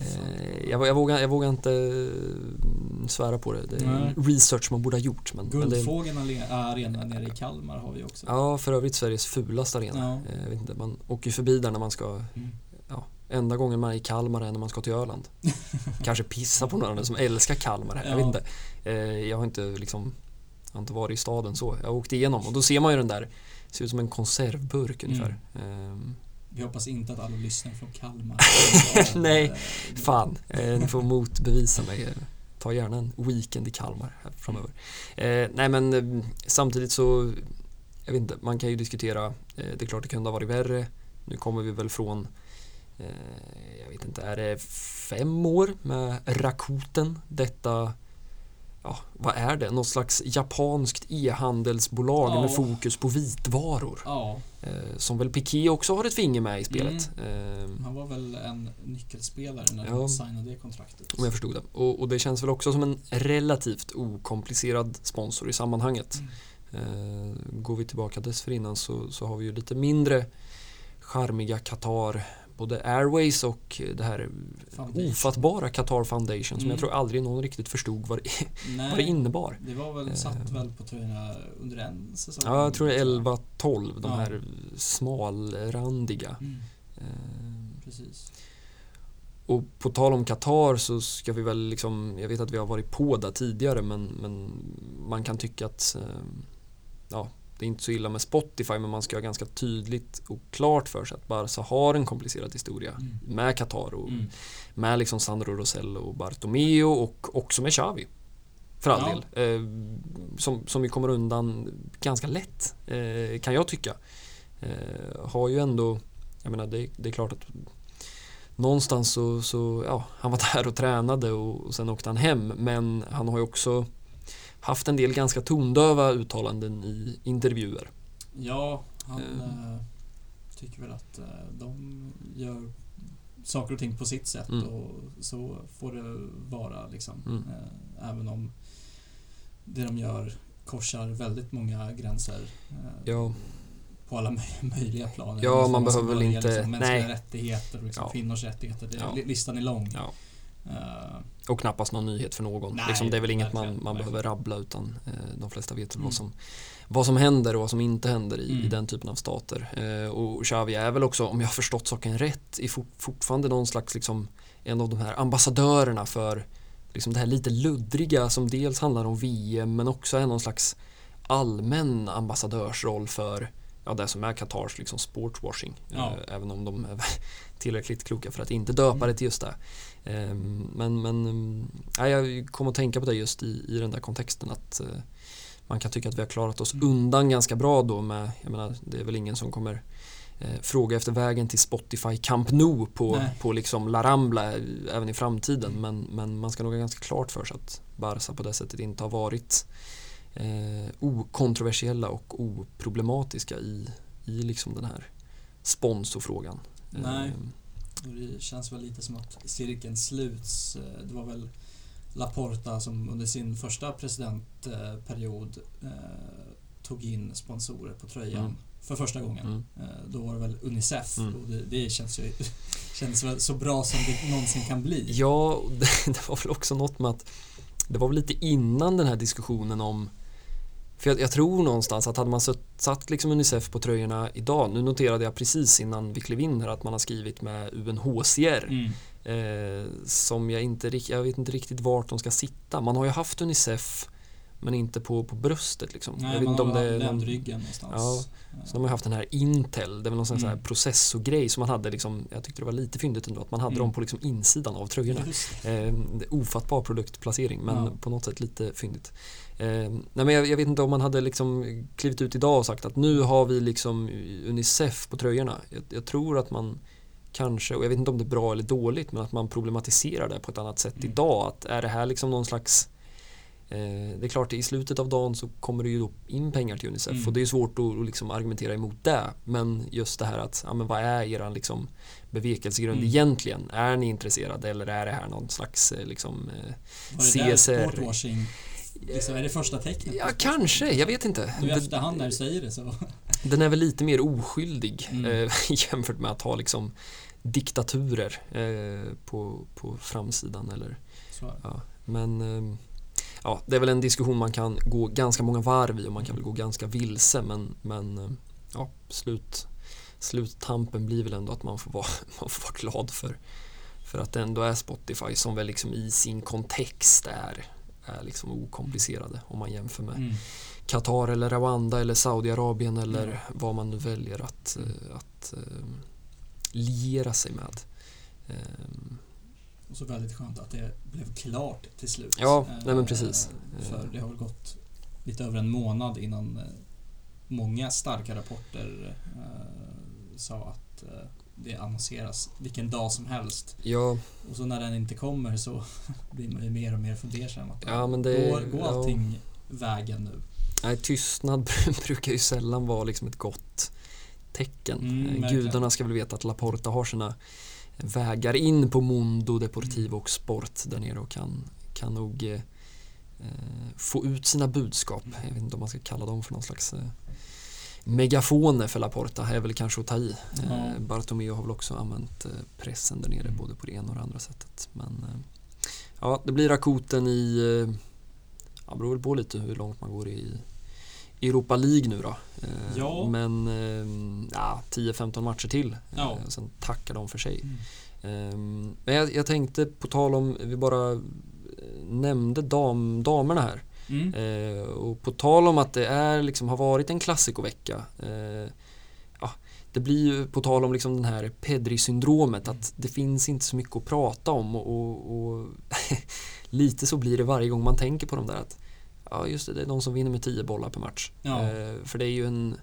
Eh, jag, jag, vågar, jag vågar inte eh, svära på det. Det är Nej. research man borde ha gjort. Men, men det, Guldfågeln arena nere i Kalmar har vi också. ja, för övrigt Sveriges fulaste arena. Ja. Eh, Jag vet inte, man åker ju förbi där när man ska Mm. Enda gången man är i Kalmar är när man ska till Öland. Kanske pissa på någon som älskar Kalmar. Jag Ja. vet inte. Eh, Jag har inte liksom jag har inte varit i staden så. Jag åkte igenom och då ser man ju den där. Ser ut som en konservburk ungefär. Ehm, Vi hoppas inte att alla lyssnar från Kalmar. Nej, Eh, Fan, eh, ni får motbevisa mig. Eh, Ta gärna en weekend i Kalmar här framöver. Eh, nej men eh, samtidigt så, jag vet inte, man kan ju diskutera, eh, det är klart det kunde ha varit värre. Nu kommer vi väl från, eh, jag vet inte, är det fem år med Rakuten? Detta, ja vad är det? Något slags japanskt e-handelsbolag Ja. med fokus på vitvaror. Ja, Eh, som väl Piqué också har ett finger med i spelet. Eh, han var väl en nyckelspelare när Ja. de signade det kontraktet. Om jag förstod det. Och, och det känns väl också som en relativt okomplicerad sponsor i sammanhanget. Mm. Eh, går vi tillbaka dessförinnan så, så har vi ju lite mindre charmiga Qatar, både Airways och det här Foundation. ofattbara Qatar Foundation som Mm. jag tror aldrig någon riktigt förstod vad det, Nej, vad det innebar. det var väl, Eh. satt väl på tröjorna under en säsong? Ja, jag tror det är 11-12, de Ja. här smalrandiga. Mm, Eh, precis. Och på tal om Qatar så ska vi väl liksom, jag vet att vi har varit på där tidigare men, men man kan tycka att eh, ja, det är inte så illa med Spotify men man ska ha ganska tydligt och klart för sig att Barca har en komplicerad historia Mm. med Qatar och Mm. med liksom Sandro Rosell och Bartomeu och också med Xavi. För all Ja. del. Eh, som, som vi kommer undan ganska lätt eh, kan jag tycka. Eh, har ju ändå, jag menar det, det är klart att någonstans så, så ja, han var där och tränade och, och sen åkte han hem men han har ju också haft en del ganska tondöva uttalanden i intervjuer. Ja, han Eh. eh, tycker väl att eh, de gör saker och ting på sitt sätt Mm. och så får det vara liksom. Mm. Eh, även om det de gör korsar väldigt många gränser. Ja. På alla möj- möjliga plan. Ja, man behöver väl inte- Liksom, mänskliga nej. rättigheter och liksom Ja. kvinnors rättigheter. Det, Ja. li- Listan är lång. Ja. Eh, Och knappast någon nyhet för någon. Nej, liksom, det är väl inget man, man verkligen. behöver rabbla utan eh, de flesta vet Mm. vad, som, vad som händer och vad som inte händer i, i Mm. den typen av stater. Eh, och Xavi är väl också, om jag har förstått saken rätt, i fort, fortfarande någon slags liksom, en av de här ambassadörerna för liksom det här lite luddriga som dels handlar om VM men också är någon slags allmän ambassadörsroll för ja, det som är Qatars liksom sportswashing. Ja. Eh, även om de är tillräckligt kloka för att inte döpa det till just det. Eh, men men mm, ja, jag kom att tänka på det just i, i den där kontexten att eh, man kan tycka att vi har klarat oss Mm. undan ganska bra då med, jag menar det är väl ingen som kommer eh, fråga efter vägen till Spotify Camp Nou på, på liksom La Rambla eh, även i framtiden. Mm. Men, men man ska nog ha ganska klart för sig att Barca på det sättet inte har varit eh, okontroversiella och oproblematiska i, i liksom den här sponsorfrågan. Nej, och det känns väl lite som att cirkeln sluts. Eh, det var väl Laporta som under sin första presidentperiod eh, tog in sponsorer på tröjan mm. för första gången. Mm. Eh, då var det väl Unicef mm. och det, det känns ju känns väl så bra som det någonsin kan bli. Ja, det, det var väl också något med att det var väl lite innan den här diskussionen om för jag, jag, tror någonstans att hade man satt, satt liksom Unicef på tröjorna idag, nu noterade jag precis innan vi klev in här att man har skrivit med UNHCR mm. eh, som jag inte, jag vet inte riktigt vart de ska sitta. Man har ju haft Unicef men inte på, på bröstet liksom. Nej, jag vet inte om det är någon, ryggen någonstans. Ja, så de har haft den här Intel, det är väl någon sån mm. processorgrej som man hade liksom, jag tyckte det var lite fyndigt ändå att man hade mm. dem på liksom insidan av tröjorna. Eh, ofattbar produktplacering men ja. på något sätt lite fyndigt. Eh, nej men jag, jag, vet inte om man hade liksom klivit ut idag och sagt att nu har vi liksom Unicef på tröjorna. Jag, jag tror att man kanske, och jag vet inte om det är bra eller dåligt, men att man problematiserar det på ett annat sätt mm. idag. Att är det här liksom någon slags Eh, det är klart, i slutet av dagen så kommer det ju in pengar till Unicef mm. och det är svårt att liksom argumentera emot det. Men just det här att, ja, men vad är er liksom bevekelsegrund mm. egentligen? Är ni intresserade eller är det här någon slags eh, liksom, det CSR? Liksom, är det första tecknet? Ja, kanske. Jag vet inte. Nu i efterhand när du säger det så. Den är väl lite mer oskyldig mm. eh, jämfört med att ha liksom diktaturer eh, på, på framsidan. Eller, ja, men eh, ja, det är väl en diskussion man kan gå ganska många varv i och man kan väl gå ganska vilse men, men eh, ja, slut, sluttampen blir väl ändå att man får vara, man får vara glad för, för att det ändå är Spotify som väl liksom i sin kontext är, är liksom okomplicerade om man jämför med mm. Qatar eller Rwanda eller Saudiarabien eller mm. vad man nu väljer att, eh, att uh, liera sig med. Um, och så väldigt skönt att det blev klart till slut. Ja, nej men precis. Eh, för det har gått lite över en månad innan eh, många starka rapporter eh, sa att det annonseras vilken dag som helst. Ja. Och så när den inte kommer så blir man ju mer och mer fundersam. Att ja, men det, går, går allting ja. vägen nu? Nej, tystnad brukar ju sällan vara liksom ett gott tecken. Mm, Gudarna ska väl veta att Laporta har sina vägar in på Mondo Deportivo och Sport där nere och kan, kan nog eh, få ut sina budskap. Jag vet inte om man ska kalla dem för någon slags eh, megafoner för Laporta är väl kanske att ta i. Ja. Bartomeu har väl också använt eh, pressen där nere mm. både på det ena och det andra sättet. Men eh, ja, det blir akuten i, ja, beror väl på lite hur långt man går i Europa League nu då. Ja. Men ja, 10-15 matcher till. Ja. Sen tackar de för sig. Mm. Men jag, jag, tänkte på tal om, vi bara nämnde dam, damerna här. Mm. Eh, och på tal om att det är, liksom, har varit en klassikovecka. Eh, ja, det blir ju på tal om liksom den här Pedri-syndromet att det finns inte så mycket att prata om och, och, och lite så blir det varje gång man tänker på de där att Ja just det, det är de som vinner med 10 bollar per match. Ja. Eh, för det är ju en,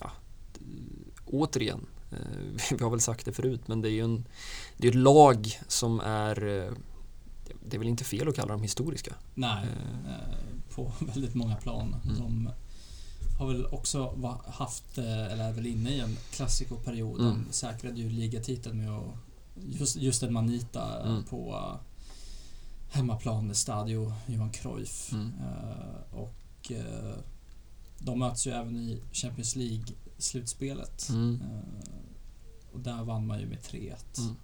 ja, återigen, eh, vi har väl sagt det förut, men det är ju en, det är ett lag som är, eh, det är väl inte fel att kalla dem historiska? Nej, eh. Eh på väldigt många plan. Mm. De har väl också haft, eh, eller är väl inne i en klassikoperiod. Mm. De säkrade ju ligatiteln med att just, just en Manita mm. på hemmaplan, Stadio Johan Cruyff. Mm. Uh, och uh, de möts ju även i Champions League-slutspelet. Mm. Uh, och där vann man ju med 3-1. Mm.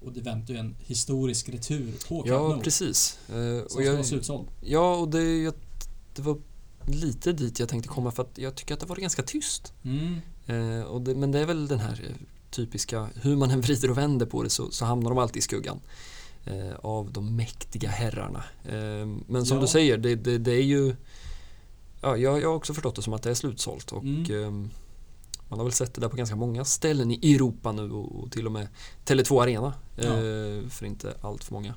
och det väntar ju en historisk retur på Camp Ja, precis. som och jag, ska slutsåld. Ja, och det, jag, det var lite dit jag tänkte komma för att jag tycker att det var ganska tyst. Mm. och det, men det är väl den här typiska, hur man än vrider och vänder på det så, så hamnar de alltid i skuggan eh, av de mäktiga herrarna. Eh, men som ja. du säger, det, det, det, är ju ja, jag, jag har också förstått det som att det är slutsålt och mm. eh, man har väl sett det där på ganska många ställen i Europa nu och, och till och med Tele2 Arena ja. Eh, för inte allt för många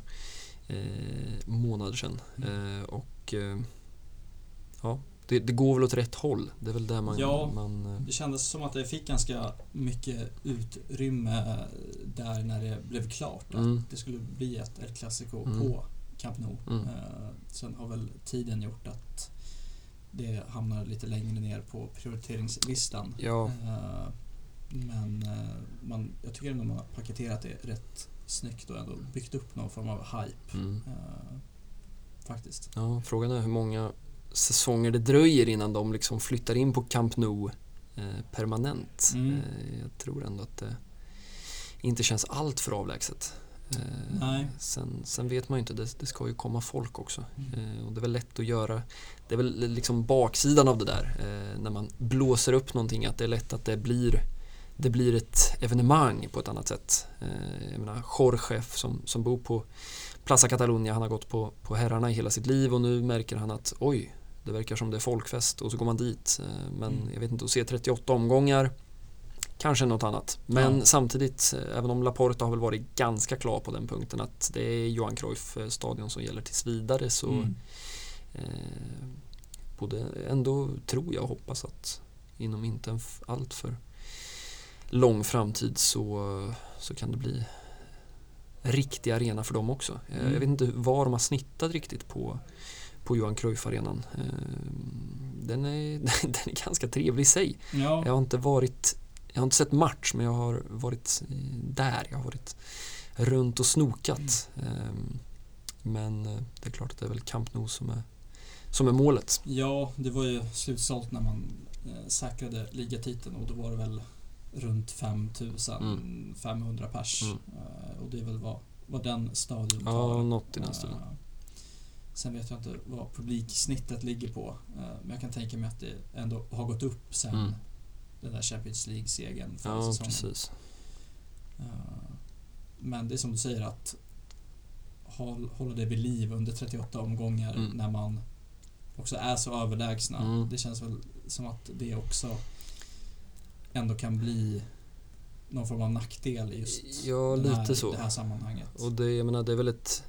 eh, månader sedan. Mm. Eh, och ja, det, det, går väl åt rätt håll. Det är väl där man... Ja, man, eh, det kändes som att det fick ganska mycket utrymme där när det blev klart. Mm. Att det skulle bli ett El Clasico Mm. på Camp Nou. Mm. Eh, sen har väl tiden gjort att det hamnar lite längre ner på prioriteringslistan. ja, Eh, men eh, man, jag tycker ändå man har paketerat det rätt snyggt och ändå byggt upp någon form av hype. mm. eh, faktiskt. ja, frågan är hur många säsonger det dröjer innan de liksom flyttar in på Camp Nou eh, permanent. Mm. Eh, jag tror ändå att det inte känns allt för avlägset. Eh. Sen, sen vet man ju inte, det, det ska ju komma folk också. Mm. Eh, och det är väl lätt att göra, det är väl liksom baksidan av det där eh, när man blåser upp någonting att det är lätt att det blir det blir ett evenemang på ett annat sätt. Eh, jag menar Jorge som, som bor på Plaza Catalunya, han har gått på, på herrarna i hela sitt liv och nu märker han att oj, det verkar som det är folkfest och så går man dit. Eh, men Mm. jag vet inte, att se 38 omgångar Kanske något annat. Men Ja. samtidigt, eh, även om Laporta har väl varit ganska klar på den punkten att det är Johan Cruyff eh, stadion som gäller tills vidare så Mm. eh, både ändå tror jag och hoppas att inom inte en f- allt för lång framtid så, så kan det bli riktig arena för dem också. Eh, Mm. Jag vet inte var de har snittat riktigt på, på Johan Cruyff-arenan. Eh, Den är, den är ganska trevlig i sig. Ja, Jag har inte varit Jag har inte sett match men jag har varit eh, där. Jag har varit runt och snokat. Ehm, Men det är klart att det är väl Camp Nou som är, som är målet. ja, det var ju slutsålt när man säkrade ligatiteln och då var det väl runt 5500 pers. Mm. Eh, och det är väl vad, vad den stadion Ja, tar. något i den stilen. Eh, Sen vet jag inte vad publiksnittet ligger på. eh, Men jag kan tänka mig att det ändå har gått upp sen Mm. den där Champions League-segern förra Ja, säsongen. precis. Men det är som du säger att håll- hålla det vid liv under 38 omgångar Mm. när man också är så överlägsna. Mm. Det känns väl som att det också ändå kan bli någon form av nackdel i just Ja, den här, lite så. det här sammanhanget. Och det, jag menar, det är väl ett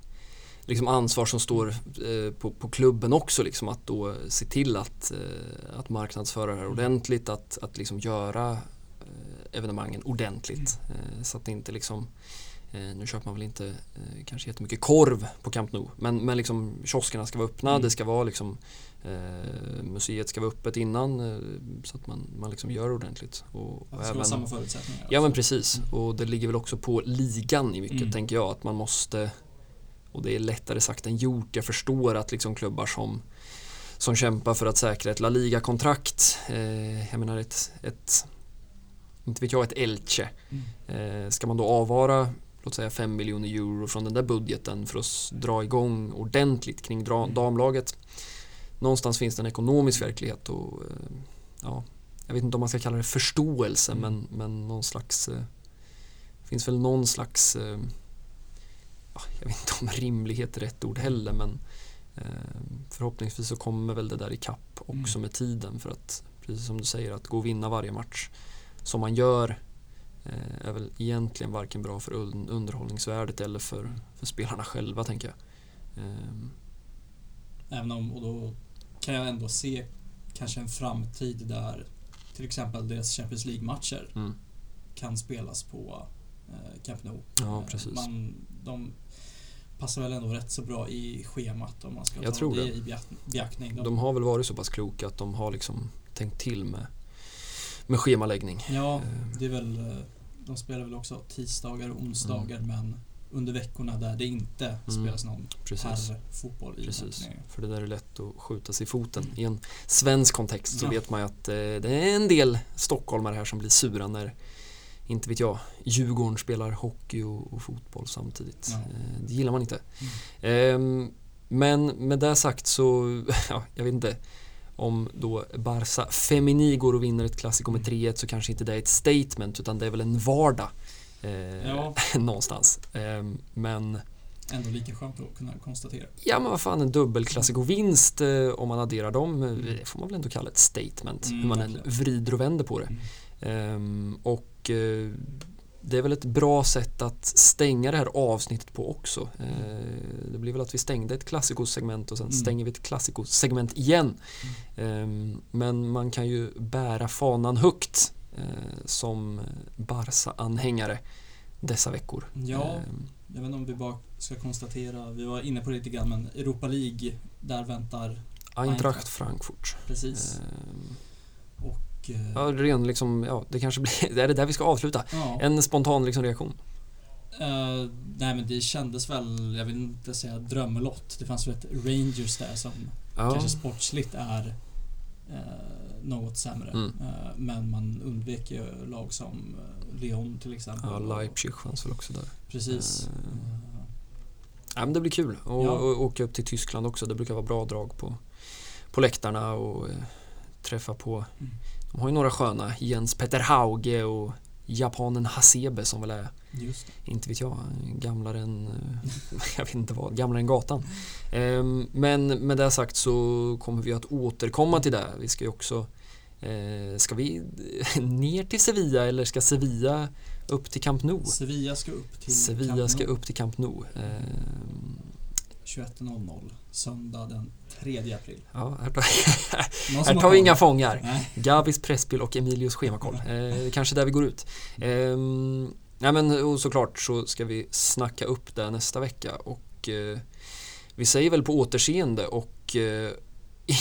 liksom ansvar som står eh, på, på klubben också liksom att då se till att, eh, att marknadsföra det här ordentligt, att, att liksom göra eh, evenemangen ordentligt. Eh, så att det inte liksom eh, nu köper man väl inte eh, kanske jättemycket korv på Camp Nou men, men liksom kioskerna ska vara öppna, Mm. det ska vara liksom eh, museet ska vara öppet innan eh, så att man, man liksom gör ordentligt. Och, och vara samma förutsättningar. Ja men också. precis och det ligger väl också på ligan i mycket Mm. tänker jag att man måste och det är lättare sagt än gjort. Jag förstår att liksom klubbar som som kämpar för att säkra ett La Liga-kontrakt. Eh, jag menar ett, ett inte vet jag, ett Elche. Mm. Eh, ska man då avvara låt säga 5 miljoner euro från den där budgeten för att dra igång ordentligt kring Mm. damlaget. Någonstans finns det en ekonomisk verklighet och eh, ja, jag vet inte om man ska kalla det förståelse Mm. men, men någon slags eh, finns väl någon slags eh, ja, jag vet inte om rimlighet är rätt ord heller men förhoppningsvis så kommer väl det där i kapp också Mm. med tiden för att precis som du säger att gå och vinna varje match som man gör är väl egentligen varken bra för un- underhållningsvärdet eller för, för spelarna själva tänker jag. Ehm, Även om, och då kan jag ändå se kanske en framtid där till exempel deras Champions League-matcher mm. kan spelas på eh, Camp Nou. Ja, Eh, precis. Man, de passar väl ändå rätt så bra i schemat om man ska Jag ta tror det, det. i beakt- beaktning. De, De har väl varit så pass kloka att de har liksom tänkt till med, med schemaläggning. ja, Eh, det är väl, eh, de spelar väl också tisdagar och onsdagar Mm. men under veckorna där det inte spelas någon herrfotboll i den Precis, turneringen. för det där är lätt att skjuta sig i foten. Mm. I en svensk kontext så Ja. vet man ju att eh, det är en del stockholmare här som blir sura när, inte vet jag, Djurgården spelar hockey och, och fotboll samtidigt. Ja. Eh, det gillar man inte. Ehm, men med det sagt så, ja, jag vet inte. Om då Barca Femini går och vinner ett klassiko med 3-1 så kanske inte det är ett statement utan det är väl en vardag. Eh, Ja. någonstans. Ehm, men Ändå lika skönt att kunna konstatera. Ja men vad fan en dubbelklassikovinst eh, om man adderar dem, eh, det får man väl ändå kalla ett statement. Mm, hur man än vrider och vänder på det. Mm. Ehm, och eh, det är väl ett bra sätt att stänga det här avsnittet på också. Eh, det blir väl att vi stängde ett klassikosegment och sen Mm. stänger vi ett klassikosegment igen. Eh, men man kan ju bära fanan högt eh, som Barca-anhängare dessa veckor. Ja, Eh, jag vet inte om vi bara ska konstatera, vi var inne på det lite grann, men Europa League, där väntar Eintracht. Frankfurt. precis. Eh, Och, eh, ja, ren liksom, ja, det kanske blir, det är det där vi ska avsluta. ja. En spontan liksom reaktion. Eh, nej men det kändes väl, jag vill inte säga drömlott. Det fanns väl ett Rangers där som Ja, kanske sportsligt är eh, något sämre. Mm. Eh, men man undvek ju lag som eh, Lyon till exempel. ja, Leipzig fanns väl också där. Precis. Eh, Ja, men det blir kul att Ja. och åka upp till Tyskland också. Det brukar vara bra drag på, på läktarna och träffa på Mm. De har ju några sköna Jens Petter Hauge och japanen Hasebe som väl är. Inte vet jag, gamlare än, eh, jag vet inte vad, gamlare än gatan. Ehm, Men med det sagt så kommer vi att återkomma till det. Vi ska ju också eh, Ska vi ner till Sevilla eller ska Sevilla upp till Camp Nou? Sevilla ska upp till Sevilla Camp ska Nou. upp till Camp Nou. Ehm, 21.00 söndag den 3 april. Ja, här tar, här tar vi inga fångar. Nej. Gavis presspel och Emilios schemakoll. Eh, kanske där vi går ut. Eh, nej men och såklart så ska vi snacka upp det nästa vecka och eh, vi säger väl på återseende och eh,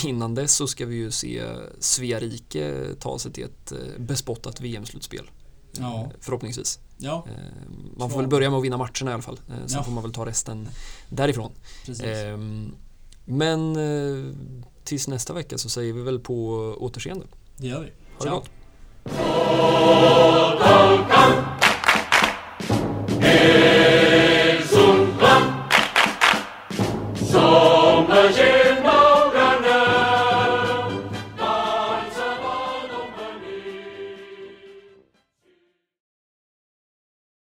innan dess så ska vi ju se Svea rike ta sig till ett eh, bespottat VM-slutspel. Eh, Ja. Förhoppningsvis. Ja, Eh, man får Så. väl börja med att vinna matcherna i alla fall. Eh, sen Ja. får man väl ta resten därifrån. precis. Ehm, men eh, tills nästa vecka så säger vi väl på återseende. det gör vi. Ha det Ciao. gott!